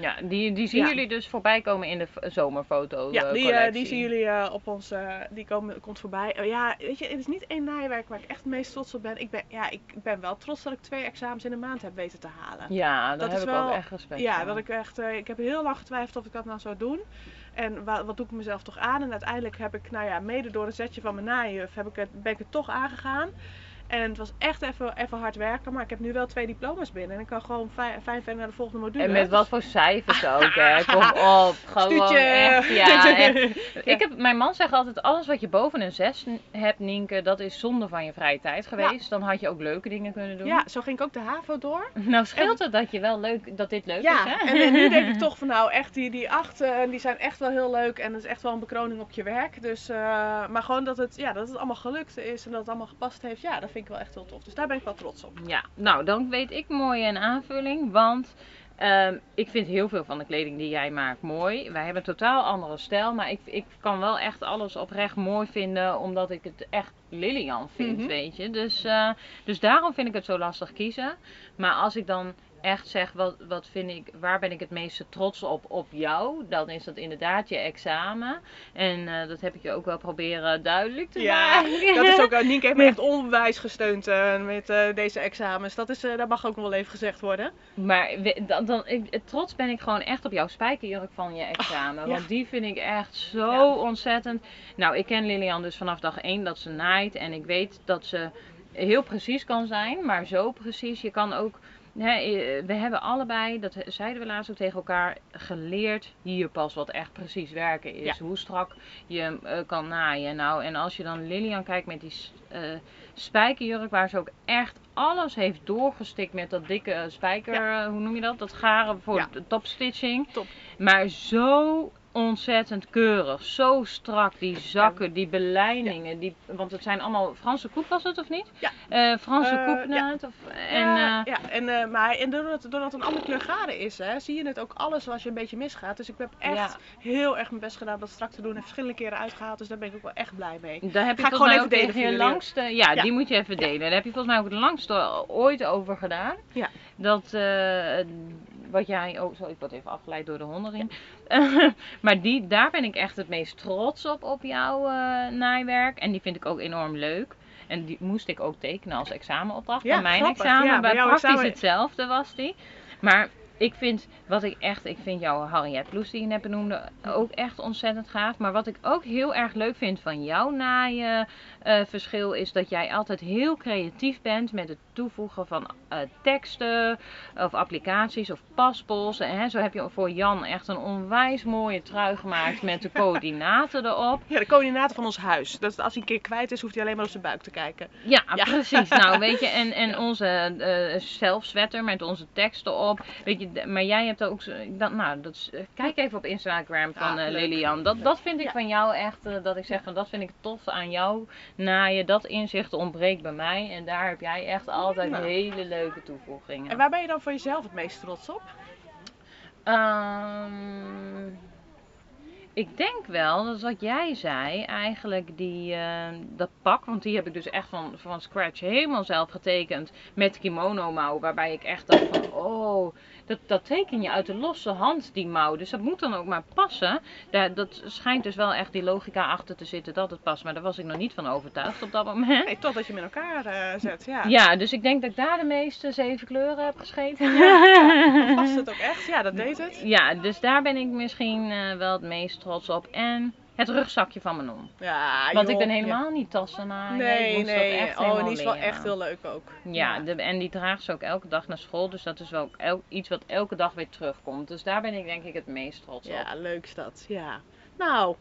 [SPEAKER 2] Ja, die, die zien
[SPEAKER 1] Ja.
[SPEAKER 2] jullie dus voorbij komen in de zomerfoto
[SPEAKER 1] Ja,
[SPEAKER 2] eh,
[SPEAKER 1] die, eh, die zien jullie eh, op ons, die komen, komt voorbij. Oh ja, weet je, het is niet één naaiwerk waar ik echt het meest trots op ben. Ik ben, ja, ik ben wel trots dat ik twee examens in een maand heb weten te halen.
[SPEAKER 2] Ja,
[SPEAKER 1] Dat
[SPEAKER 2] heb
[SPEAKER 1] is
[SPEAKER 2] ik
[SPEAKER 1] wel-
[SPEAKER 2] ook echt respect
[SPEAKER 1] Ja, dat ik echt, ik heb heel lang getwijfeld of ik dat nou zou doen. En wa- wat doe ik mezelf toch aan? En uiteindelijk heb ik, nou ja, mede door een zetje van mijn naaijuf, heb ik het, ben ik het toch aangegaan. En het was echt even, even hard werken, maar ik heb nu wel twee diploma's binnen. En ik kan gewoon fijn, fijn verder naar de volgende module.
[SPEAKER 2] En met wat voor cijfers ook, hè? Kom op, gewoon
[SPEAKER 1] Stuutje.
[SPEAKER 2] echt. Ja, echt. Ik heb, mijn man zegt altijd, alles wat je boven een 6 hebt, Nienke, dat is zonde van je vrije tijd geweest. Dan had je ook leuke dingen kunnen doen.
[SPEAKER 1] Ja, zo ging ik ook de HAVO door.
[SPEAKER 2] Nou scheelt het dat, je wel leuk, dat dit leuk
[SPEAKER 1] Ja,
[SPEAKER 2] is, hè?
[SPEAKER 1] en, en nu denk ik toch van nou echt die, die acht, eh, die zijn echt wel heel leuk en dat is echt wel een bekroning op je werk. Dus, eh, maar gewoon dat het, ja, dat het allemaal gelukt is en dat het allemaal gepast heeft, ja, dat vind ik wel echt heel tof. Dus daar ben ik wel trots op.
[SPEAKER 2] Ja, nou dan weet ik mooi een aanvulling, want ehm, ik vind heel veel van de kleding die jij maakt mooi. Wij hebben een totaal andere stijl, maar ik, ik kan wel echt alles oprecht mooi vinden, omdat ik het echt Lilian vind,
[SPEAKER 1] Mhm.
[SPEAKER 2] weet je. Dus, eh, dus daarom vind ik het zo lastig kiezen. Maar als ik dan echt zeg, wat, wat vind ik, waar ben ik het meeste trots op op jou, dan is dat inderdaad je examen. En eh, dat heb ik je ook wel proberen duidelijk te
[SPEAKER 1] Ja,
[SPEAKER 2] maken.
[SPEAKER 1] dat is ook, uh, Nienke heeft me echt onwijs gesteund eh, met deze examens. Dat, is, dat mag ook nog wel even gezegd worden.
[SPEAKER 2] Maar dan, dan, ik, trots ben ik gewoon echt op jouw spijkerjurk van je examen.
[SPEAKER 1] ja.
[SPEAKER 2] Want die vind ik echt zo
[SPEAKER 1] Ja.
[SPEAKER 2] ontzettend. Nou, ik ken Lilian dus vanaf dag 1 dat ze naait. En ik weet dat ze heel precies kan zijn. Maar zo precies. Je kan ook. Hè, eh, we hebben allebei, dat zeiden we laatst ook tegen elkaar, geleerd hier pas wat echt precies werken is. Hoe strak je eh, kan naaien. Nou, en als je dan Lilian kijkt met die eh, spijkerjurk, waar ze ook echt alles heeft doorgestikt met dat dikke spijker, hoe noem je dat? Dat garen voor
[SPEAKER 1] Ja.
[SPEAKER 2] de topstitching.
[SPEAKER 1] Top.
[SPEAKER 2] Maar zo ontzettend keurig, zo strak, die zakken, die beleidingen, die, want het zijn allemaal Franse koep was het of niet?
[SPEAKER 1] Ja.
[SPEAKER 2] Eh, Franse
[SPEAKER 1] Eh,
[SPEAKER 2] koepnaad of en
[SPEAKER 1] ja,
[SPEAKER 2] eh,
[SPEAKER 1] ja, en, eh, maar en doordat, doordat het een andere kleur garen is, hè, zie je het ook alles als je een beetje misgaat. Dus ik heb echt
[SPEAKER 2] Ja.
[SPEAKER 1] heel erg mijn best gedaan dat strak te doen. En verschillende keren uitgehaald, dus daar ben ik ook wel echt blij mee.
[SPEAKER 2] Daar heb
[SPEAKER 1] Ga ik gewoon even delen voor
[SPEAKER 2] langste, ja,
[SPEAKER 1] Ja.
[SPEAKER 2] die moet je even delen. Daar heb je volgens mij ook het langste ooit over gedaan.
[SPEAKER 1] Ja.
[SPEAKER 2] Dat, eh, wat jij, oh zo, ik word even afgeleid door de hondenring. maar die, daar ben ik echt het meest trots op, op jouw eh, naaiwerk. En die vind ik ook enorm leuk. En die moest ik ook tekenen als examenopdracht.
[SPEAKER 1] Ja,
[SPEAKER 2] bij mijn
[SPEAKER 1] grappig.
[SPEAKER 2] examen,
[SPEAKER 1] Ja, bij
[SPEAKER 2] praktisch
[SPEAKER 1] examen-
[SPEAKER 2] hetzelfde was die. Maar ik vind, wat ik echt, ik vind jouw Harriet Bloes die je net benoemde ook echt ontzettend gaaf. Maar wat ik ook heel erg leuk vind van jouw naaien eh, verschil is dat jij altijd heel creatief bent met het toevoegen van eh, teksten of applicaties of paspols. En hè, zo heb je voor Jan echt een onwijs mooie trui gemaakt met de coördinaten erop.
[SPEAKER 1] Ja, de coördinaten van ons huis. Dat als hij een keer kwijt is, hoeft hij alleen maar op zijn buik te kijken.
[SPEAKER 2] Ja,
[SPEAKER 1] Ja.
[SPEAKER 2] precies. Nou, weet je, en, en onze eh zelfswetter met onze teksten op. Weet je, maar jij hebt ook. zo- Dat, nou, dat is, eh, kijk even op Instagram van
[SPEAKER 1] Ah,
[SPEAKER 2] eh. Lilian. Dat, dat vind ik
[SPEAKER 1] Ja.
[SPEAKER 2] van jou echt. eh, dat ik zeg van dat vind ik tof aan jou naaien. Dat inzicht ontbreekt bij mij. En daar heb jij echt altijd hele leuke toevoegingen.
[SPEAKER 1] En waar ben je dan voor jezelf het meest trots op?
[SPEAKER 2] Ehm, ik denk wel, dat is wat jij zei, eigenlijk die, dat pak, want die heb ik dus echt van, van scratch helemaal zelf getekend met kimono mouw, waarbij ik echt dacht van, oh, dat, dat teken je uit de losse hand, die mouw. Dus dat moet dan ook maar passen. Daar, dat schijnt dus wel echt die logica achter te zitten dat het past. Maar daar was ik nog niet van overtuigd op dat moment.
[SPEAKER 1] Nee, totdat je hem in elkaar eh, zet, ja.
[SPEAKER 2] Ja, dus ik denk dat ik daar de meeste zeven kleuren heb gescheten.
[SPEAKER 1] Dan past het ook echt. Ja, dat deed het.
[SPEAKER 2] Ja, dus daar ben ik misschien eh, wel het meest trots op. En het rugzakje van Manon.
[SPEAKER 1] Ja,
[SPEAKER 2] Want ik ben helemaal niet tassenaar.
[SPEAKER 1] Ja. Nee, nee.
[SPEAKER 2] Dat echt
[SPEAKER 1] oh, die is wel
[SPEAKER 2] leren.
[SPEAKER 1] echt heel leuk ook.
[SPEAKER 2] Ja, de, en die draagt ze ook elke dag naar school. Dus dat is wel el- iets wat elke dag weer terugkomt. Dus daar ben ik denk ik het meest trots op.
[SPEAKER 1] Ja, leuk is dat. Ja. Nou,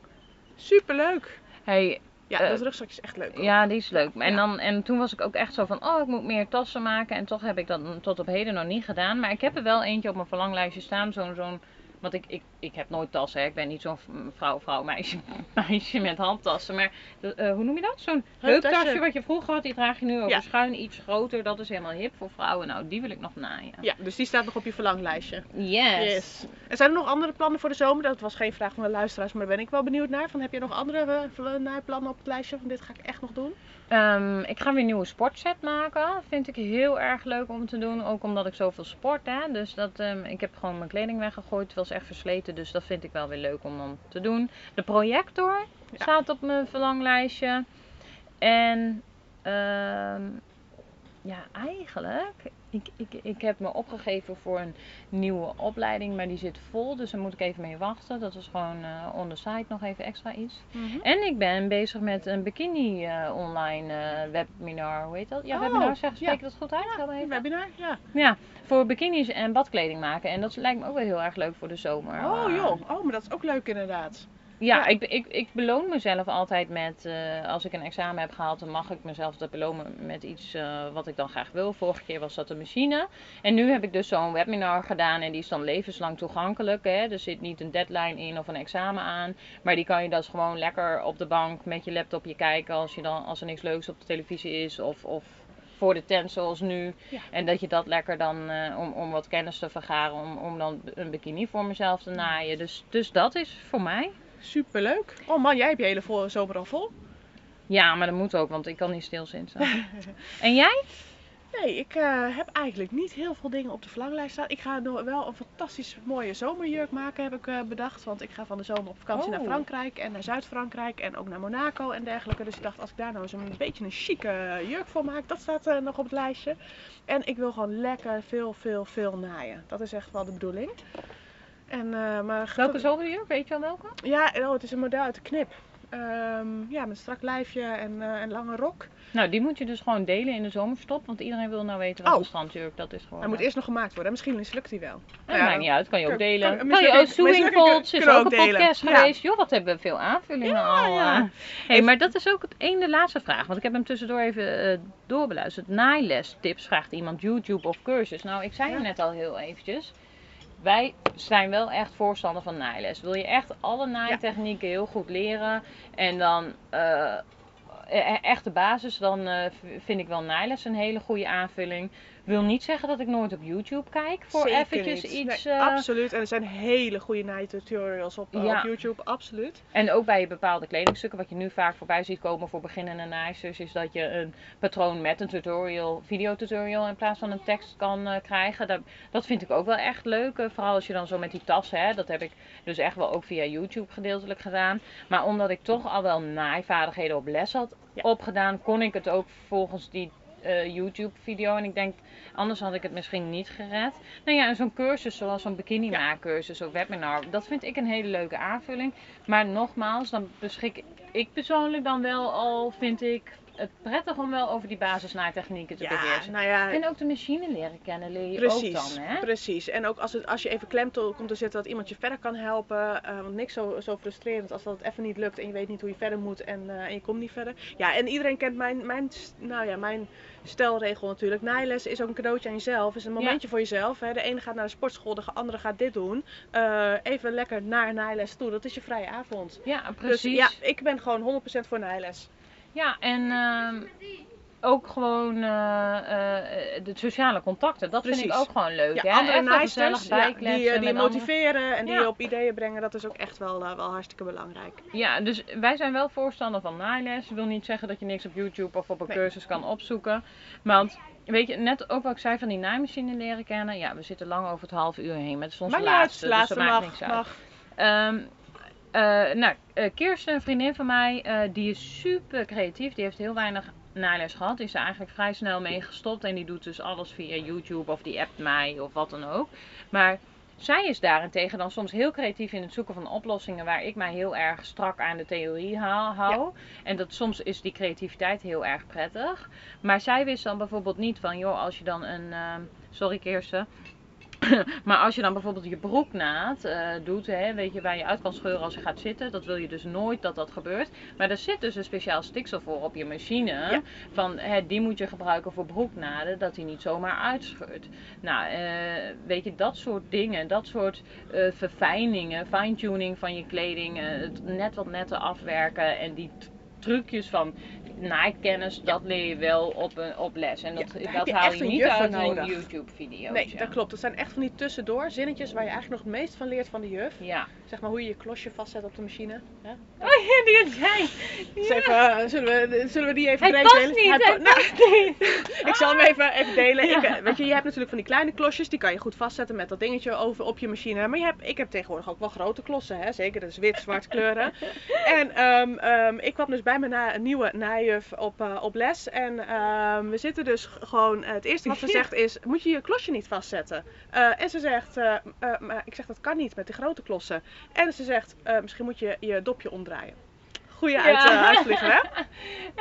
[SPEAKER 1] superleuk.
[SPEAKER 2] Hey,
[SPEAKER 1] Ja,
[SPEAKER 2] Eh,
[SPEAKER 1] dat rugzakje is echt leuk. ook.
[SPEAKER 2] ja, die is leuk. En,
[SPEAKER 1] Ja.
[SPEAKER 2] dan, en toen was ik ook echt zo van, oh, ik moet meer tassen maken. En toch heb ik dat tot op heden nog niet gedaan. Maar ik heb er wel eentje op mijn verlanglijstje staan. Zo'n, zo'n, want ik, ik, ik heb nooit tassen. Hè. Ik ben niet zo'n vrouw, vrouw, meisje, meisje met handtassen. Maar de- eh, hoe noem je dat? Zo'n
[SPEAKER 1] Heuptasje.
[SPEAKER 2] heuptasje wat je vroeger had. Die draag je nu over
[SPEAKER 1] Ja.
[SPEAKER 2] schuin, iets groter. Dat is helemaal hip voor vrouwen. Nou, die wil ik nog naaien.
[SPEAKER 1] Ja, dus die staat nog op je verlanglijstje.
[SPEAKER 2] Yes.
[SPEAKER 1] Yes. En zijn er nog andere plannen voor de zomer? Dat was geen vraag van de luisteraars, maar daar ben ik wel benieuwd naar. Van, heb je nog andere eh, naaiplannen op het lijstje? Van dit ga ik echt nog doen?
[SPEAKER 2] Ehm, ik ga weer een nieuwe sportset maken. Vind ik heel erg leuk om te doen. Ook omdat ik zoveel sport. Hè. Dus dat, ehm, ik heb gewoon mijn kleding weggegooid. Het was echt versleten. Dus dat vind ik wel weer leuk om dan te doen. De projector
[SPEAKER 1] Ja.
[SPEAKER 2] staat op mijn verlanglijstje. En ehm, ja, eigenlijk. Ik, ik, ik heb me opgegeven voor een nieuwe opleiding. Maar die zit vol. Dus daar moet ik even mee wachten. Dat is gewoon eh on the site nog even extra iets. En ik ben bezig met een bikini eh, online eh, webinar. Hoe heet dat? Ja,
[SPEAKER 1] Oh,
[SPEAKER 2] webinar. Zeg, spreek
[SPEAKER 1] ja.
[SPEAKER 2] ik dat goed uit? Even.
[SPEAKER 1] webinar? Ja.
[SPEAKER 2] Ja, voor bikinis en badkleding maken. En dat lijkt me ook wel heel erg leuk voor de zomer.
[SPEAKER 1] Oh joh, oh, maar dat is ook leuk inderdaad.
[SPEAKER 2] Ja,
[SPEAKER 1] Ja.
[SPEAKER 2] Ik, ik, ik beloon mezelf altijd met, eh, als ik een examen heb gehaald, dan mag ik mezelf dat belonen met iets eh, wat ik dan graag wil. Vorige keer was dat een machine. En nu heb ik dus zo'n webinar gedaan en die is dan levenslang toegankelijk. Hè? Er zit niet een deadline in of een examen aan. Maar die kan je dus gewoon lekker op de bank met je laptopje kijken als, je dan, als er niks leuks op de televisie is. Of, of voor de tent zoals nu.
[SPEAKER 1] Ja.
[SPEAKER 2] En dat je dat lekker dan, eh, om, om wat kennis te vergaren, om, om dan een bikini voor mezelf te naaien. Dus, dus dat is voor mij.
[SPEAKER 1] Superleuk. Oh man, jij hebt je hele zomer al vol.
[SPEAKER 2] Ja, maar dat moet ook, want ik kan niet stilzitten. en jij?
[SPEAKER 1] Nee, ik eh, heb eigenlijk niet heel veel dingen op de verlanglijst staan. Ik ga nog wel een fantastisch mooie zomerjurk maken, heb ik eh, bedacht. Want ik ga van de zomer op vakantie naar
[SPEAKER 2] Oh.
[SPEAKER 1] Frankrijk en naar Zuid-Frankrijk en ook naar Monaco en dergelijke. Dus ik dacht, als ik daar nou eens een beetje een chique jurk voor maak, dat staat eh, nog op het lijstje. En ik wil gewoon lekker veel, veel, veel naaien. Dat is echt wel de bedoeling. En, eh, maar
[SPEAKER 2] Welke zomerjurk? Weet je al welke?
[SPEAKER 1] Ja, oh, het is een model uit de knip. Ehm, ja, met strak lijfje en eh, een lange rok.
[SPEAKER 2] Nou, die moet je dus gewoon delen in de zomerstop, want iedereen wil nou weten wat
[SPEAKER 1] Oh.
[SPEAKER 2] een strandjurk dat is gewoon.
[SPEAKER 1] Hij moet eerst nog gemaakt worden. Misschien mislukt hij wel.
[SPEAKER 2] Dat maakt niet uit, kan je ook delen.
[SPEAKER 1] kan-
[SPEAKER 2] Kan, je ook is ook een
[SPEAKER 1] delen.
[SPEAKER 2] podcast
[SPEAKER 1] Ja.
[SPEAKER 2] geweest. Joh, wat hebben we veel aanvullingen
[SPEAKER 1] Ja,
[SPEAKER 2] al.
[SPEAKER 1] ja.
[SPEAKER 2] eh. Hey, maar dat is ook het ene laatste vraag, want ik heb hem tussendoor even eh, doorbeluisterd. Naailes tips vraagt iemand YouTube of cursus. Nou, ik zei hem net al heel eventjes. Wij zijn wel echt voorstander van naailes. Wil je echt alle naaitechnieken heel goed leren en dan eh, e- echt de basis, dan eh, vind ik wel naailes een hele goede aanvulling. Wil niet zeggen dat ik nooit op YouTube kijk voor
[SPEAKER 1] Zeker
[SPEAKER 2] eventjes
[SPEAKER 1] niet.
[SPEAKER 2] iets.
[SPEAKER 1] Nee,
[SPEAKER 2] eh,
[SPEAKER 1] absoluut. En er zijn hele goede naaitutorials op, eh,
[SPEAKER 2] Ja.
[SPEAKER 1] op YouTube. Absoluut.
[SPEAKER 2] En ook bij bepaalde kledingstukken, wat je nu vaak voorbij ziet komen voor beginnende naaisters, is dat je een patroon met een tutorial, videotutorial in plaats van een tekst kan eh, krijgen. Dat, dat vind ik ook wel echt leuk. eh, vooral als je dan zo met die tas, hè, dat heb ik dus echt wel ook via YouTube gedeeltelijk gedaan. Maar omdat ik toch al wel naaivaardigheden op les had
[SPEAKER 1] Ja.
[SPEAKER 2] opgedaan, kon ik het ook volgens die eh, YouTube video. En ik denk, anders had ik het misschien niet gered. Nou ja, en zo'n cursus zoals zo'n bikini maakcursus of webinar, dat vind ik een hele leuke aanvulling. Maar nogmaals, dan beschik ik persoonlijk dan wel al, vind ik het prettig om wel over die basisnaaitechnieken te
[SPEAKER 1] Ja,
[SPEAKER 2] beheersen.
[SPEAKER 1] nou ja.
[SPEAKER 2] En ook de machine leren kennen leer je
[SPEAKER 1] Precies,
[SPEAKER 2] ook dan, hè?
[SPEAKER 1] precies. En ook als, het, als je even klem komt te zitten, dat iemand je verder kan helpen. eh, want niks zo, zo frustrerend als dat het even niet lukt en je weet niet hoe je verder moet en, eh, en je komt niet verder. Ja, en iedereen kent mijn, mijn, nou ja, mijn stelregel natuurlijk. Naailes is ook een cadeautje aan jezelf. is een momentje voor jezelf. Hè. De ene gaat naar de sportschool, de andere gaat dit doen. Eh, even lekker naar naailes toe. Dat is je vrije avond.
[SPEAKER 2] Ja, precies.
[SPEAKER 1] Dus ja, ik ben gewoon 100% voor naailes.
[SPEAKER 2] Ja, en ehm, ook gewoon eh, eh, de sociale contacten. Dat vind ik ook gewoon leuk.
[SPEAKER 1] Ja,
[SPEAKER 2] hè?
[SPEAKER 1] andere naaisters, die, eh, die
[SPEAKER 2] andere-
[SPEAKER 1] motiveren en die je op ideeën brengen, dat is ook echt wel, wel hartstikke belangrijk.
[SPEAKER 2] Ja, dus wij zijn wel voorstander van naailes. Ik wil niet zeggen dat je niks op YouTube of op een
[SPEAKER 1] Nee.
[SPEAKER 2] cursus kan opzoeken. Want weet je, net ook wat ik zei van die naaimachine leren kennen. Ja, we zitten lang over het half uur heen. Maar het is onze
[SPEAKER 1] Maar
[SPEAKER 2] laatste,
[SPEAKER 1] laatste
[SPEAKER 2] dus dat maakt
[SPEAKER 1] mag,
[SPEAKER 2] niks uit.
[SPEAKER 1] mag.
[SPEAKER 2] Eh, nou, eh, Kirsten, een vriendin van mij, eh, die is super creatief. Die heeft heel weinig naailes gehad. Die is er eigenlijk vrij snel mee gestopt. En die doet dus alles via YouTube of die appt mij of wat dan ook. Maar zij is daarentegen dan soms heel creatief in het zoeken van oplossingen waar ik mij heel erg strak aan de theorie hou. hou. En dat soms is die creativiteit heel erg prettig. Maar zij wist dan bijvoorbeeld niet van, joh, als je dan een. ehm, sorry Kirsten. maar als je dan bijvoorbeeld je broeknaad eh doet, hè, weet je, waar je uit kan scheuren als je gaat zitten, dat wil je dus nooit dat dat gebeurt. Maar er zit dus een speciaal stiksel voor op je machine.
[SPEAKER 1] Ja.
[SPEAKER 2] Van, hè, die moet je gebruiken voor broeknaden, dat die niet zomaar uitscheurt. Nou, eh, weet je, dat soort dingen, dat soort eh, verfijningen, fine-tuning van je kleding, het net wat netter afwerken en die trucjes van naaikennis, dat leer je wel op, een, op les. En dat, dat
[SPEAKER 1] je
[SPEAKER 2] haal je niet uit een. YouTube-video.
[SPEAKER 1] Nee, dat klopt. Dat zijn echt van die tussendoor zinnetjes waar je eigenlijk nog het meest van leert van de juf.
[SPEAKER 2] Ja.
[SPEAKER 1] Zeg maar hoe je je klosje vastzet op de machine. Hè?
[SPEAKER 2] Oh ja, die.
[SPEAKER 1] Dus even, eh, zullen, we, zullen we die even
[SPEAKER 2] Hij past
[SPEAKER 1] delen?
[SPEAKER 2] niet,
[SPEAKER 1] Hij
[SPEAKER 2] hij
[SPEAKER 1] pa- nou,
[SPEAKER 2] past niet.
[SPEAKER 1] ik zal hem even, even delen.
[SPEAKER 2] Ja.
[SPEAKER 1] Ik, eh, weet je, je hebt natuurlijk van die kleine klosjes, die kan je goed vastzetten met dat dingetje over op je machine. Maar je hebt, ik heb tegenwoordig ook wel grote klossen, hè? zeker. Dat is wit, zwart kleuren. En ehm, ehm, ik kwam dus bij mijn na, nieuwe naaijuf op, eh, op les. En ehm, we zitten dus gewoon, eh, het eerste wat ze zegt is, moet je je klosje niet vastzetten? Eh, en ze zegt, eh, eh, maar ik zeg dat kan niet met de grote klossen. En ze zegt, eh, misschien moet je je dopje omdraaien. Goeie uit,
[SPEAKER 2] Ja.
[SPEAKER 1] eh, uitvliegen, hè?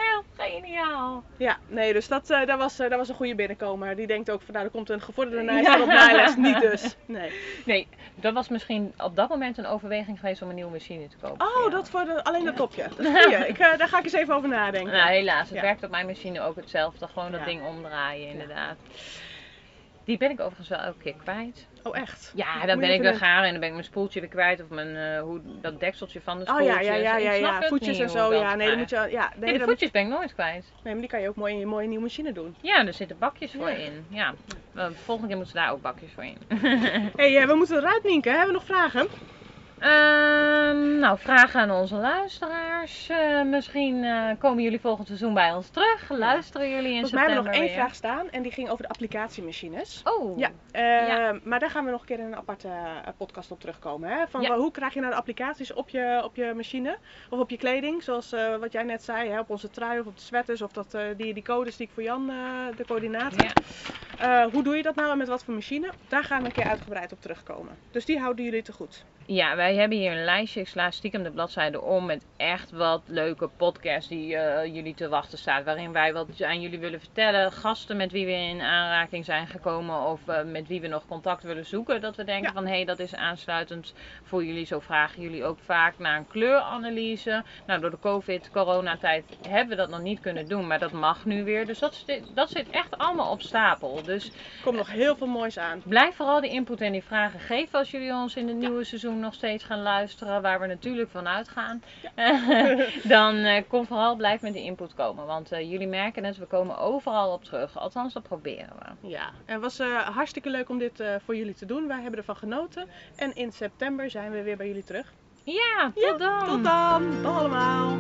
[SPEAKER 2] Heel geniaal.
[SPEAKER 1] Ja, nee, dus dat, eh, dat, was, dat was een goede binnenkomer. Die denkt ook van, nou, er komt een gevorderde
[SPEAKER 2] Ja.
[SPEAKER 1] naaister op naailes. Niet dus. Nee.
[SPEAKER 2] Nee, dat was misschien op dat moment een overweging geweest om een nieuwe machine te kopen.
[SPEAKER 1] Oh, dat voor de, alleen dat topje. Dat is een goeie. Ik, eh, daar ga ik eens even over nadenken.
[SPEAKER 2] Nou, helaas. Het
[SPEAKER 1] Ja.
[SPEAKER 2] werkt op mijn machine ook hetzelfde. Gewoon dat
[SPEAKER 1] Ja.
[SPEAKER 2] ding omdraaien, inderdaad. Die ben ik overigens wel elke keer kwijt.
[SPEAKER 1] Oh, echt?
[SPEAKER 2] Ja, dan ben ik weer gaar en dan ben ik mijn spoeltje weer kwijt. Of mijn, eh, hoe, dat dekseltje van de
[SPEAKER 1] Oh
[SPEAKER 2] spoeltjes.
[SPEAKER 1] ja, ja, ja, ja, ja. Voetjes en zo. Ja, nee, dan moet je, ja,
[SPEAKER 2] Nee, de voetjes ben ik nooit kwijt.
[SPEAKER 1] nee, maar die kan je ook mooi in je mooie nieuwe machine doen.
[SPEAKER 2] Ja, er zitten bakjes voor in. Ja. De volgende keer moeten ze daar ook bakjes voor in.
[SPEAKER 1] Hé, hey, we moeten eruit, Nienke. Hebben we nog vragen?
[SPEAKER 2] Ehm, nou, vragen aan onze luisteraars. Eh, misschien eh, komen jullie volgend seizoen bij ons terug. Luisteren jullie in
[SPEAKER 1] Volgens mij hebben we
[SPEAKER 2] september
[SPEAKER 1] nog één
[SPEAKER 2] weer.
[SPEAKER 1] vraag staan. En die ging over de applicatiemachines.
[SPEAKER 2] Oh,
[SPEAKER 1] Ja, eh,
[SPEAKER 2] Ja.
[SPEAKER 1] maar daar gaan we nog een keer in een aparte podcast op terugkomen. Hè? Van
[SPEAKER 2] Ja.
[SPEAKER 1] hoe krijg je nou de applicaties op je, op je machine of op je kleding? Zoals wat jij net zei, hè? op onze trui of op de sweaters of dat, die, die codes die ik voor Jan, de coördinaten.
[SPEAKER 2] Ja.
[SPEAKER 1] Hoe doe je dat nou en met wat voor machine? Daar gaan we een keer uitgebreid op terugkomen. Dus die houden jullie te goed.
[SPEAKER 2] Ja, wij hebben hier een lijstje. Ik sla stiekem de bladzijde om met echt wat leuke podcasts die eh, jullie te wachten staat. Waarin wij wat aan jullie willen vertellen. Gasten met wie we in aanraking zijn gekomen of eh, met wie we nog contact willen zoeken. Dat we denken
[SPEAKER 1] Ja.
[SPEAKER 2] van hé, hey, dat is aansluitend voor jullie. Zo vragen jullie ook vaak naar een kleuranalyse. Nou, door de COVID-coronatijd hebben we dat nog niet kunnen doen. Maar dat mag nu weer. Dus dat, zit- dat zit echt allemaal op stapel. Dus
[SPEAKER 1] Er komt nog heel veel moois aan.
[SPEAKER 2] Blijf vooral die input en die vragen geven als jullie ons in het nieuwe seizoen nog steeds gaan luisteren, waar we natuurlijk van uitgaan, eh, dan uh, kom vooral blijf met die input komen. Want eh, jullie merken het, we komen overal op terug. Althans, dat proberen we.
[SPEAKER 1] Ja, het was hartstikke leuk om dit voor jullie te doen. Wij hebben ervan genoten. En in september zijn we weer bij jullie terug.
[SPEAKER 2] Ja, tot dan.
[SPEAKER 1] Tot dan. Allemaal.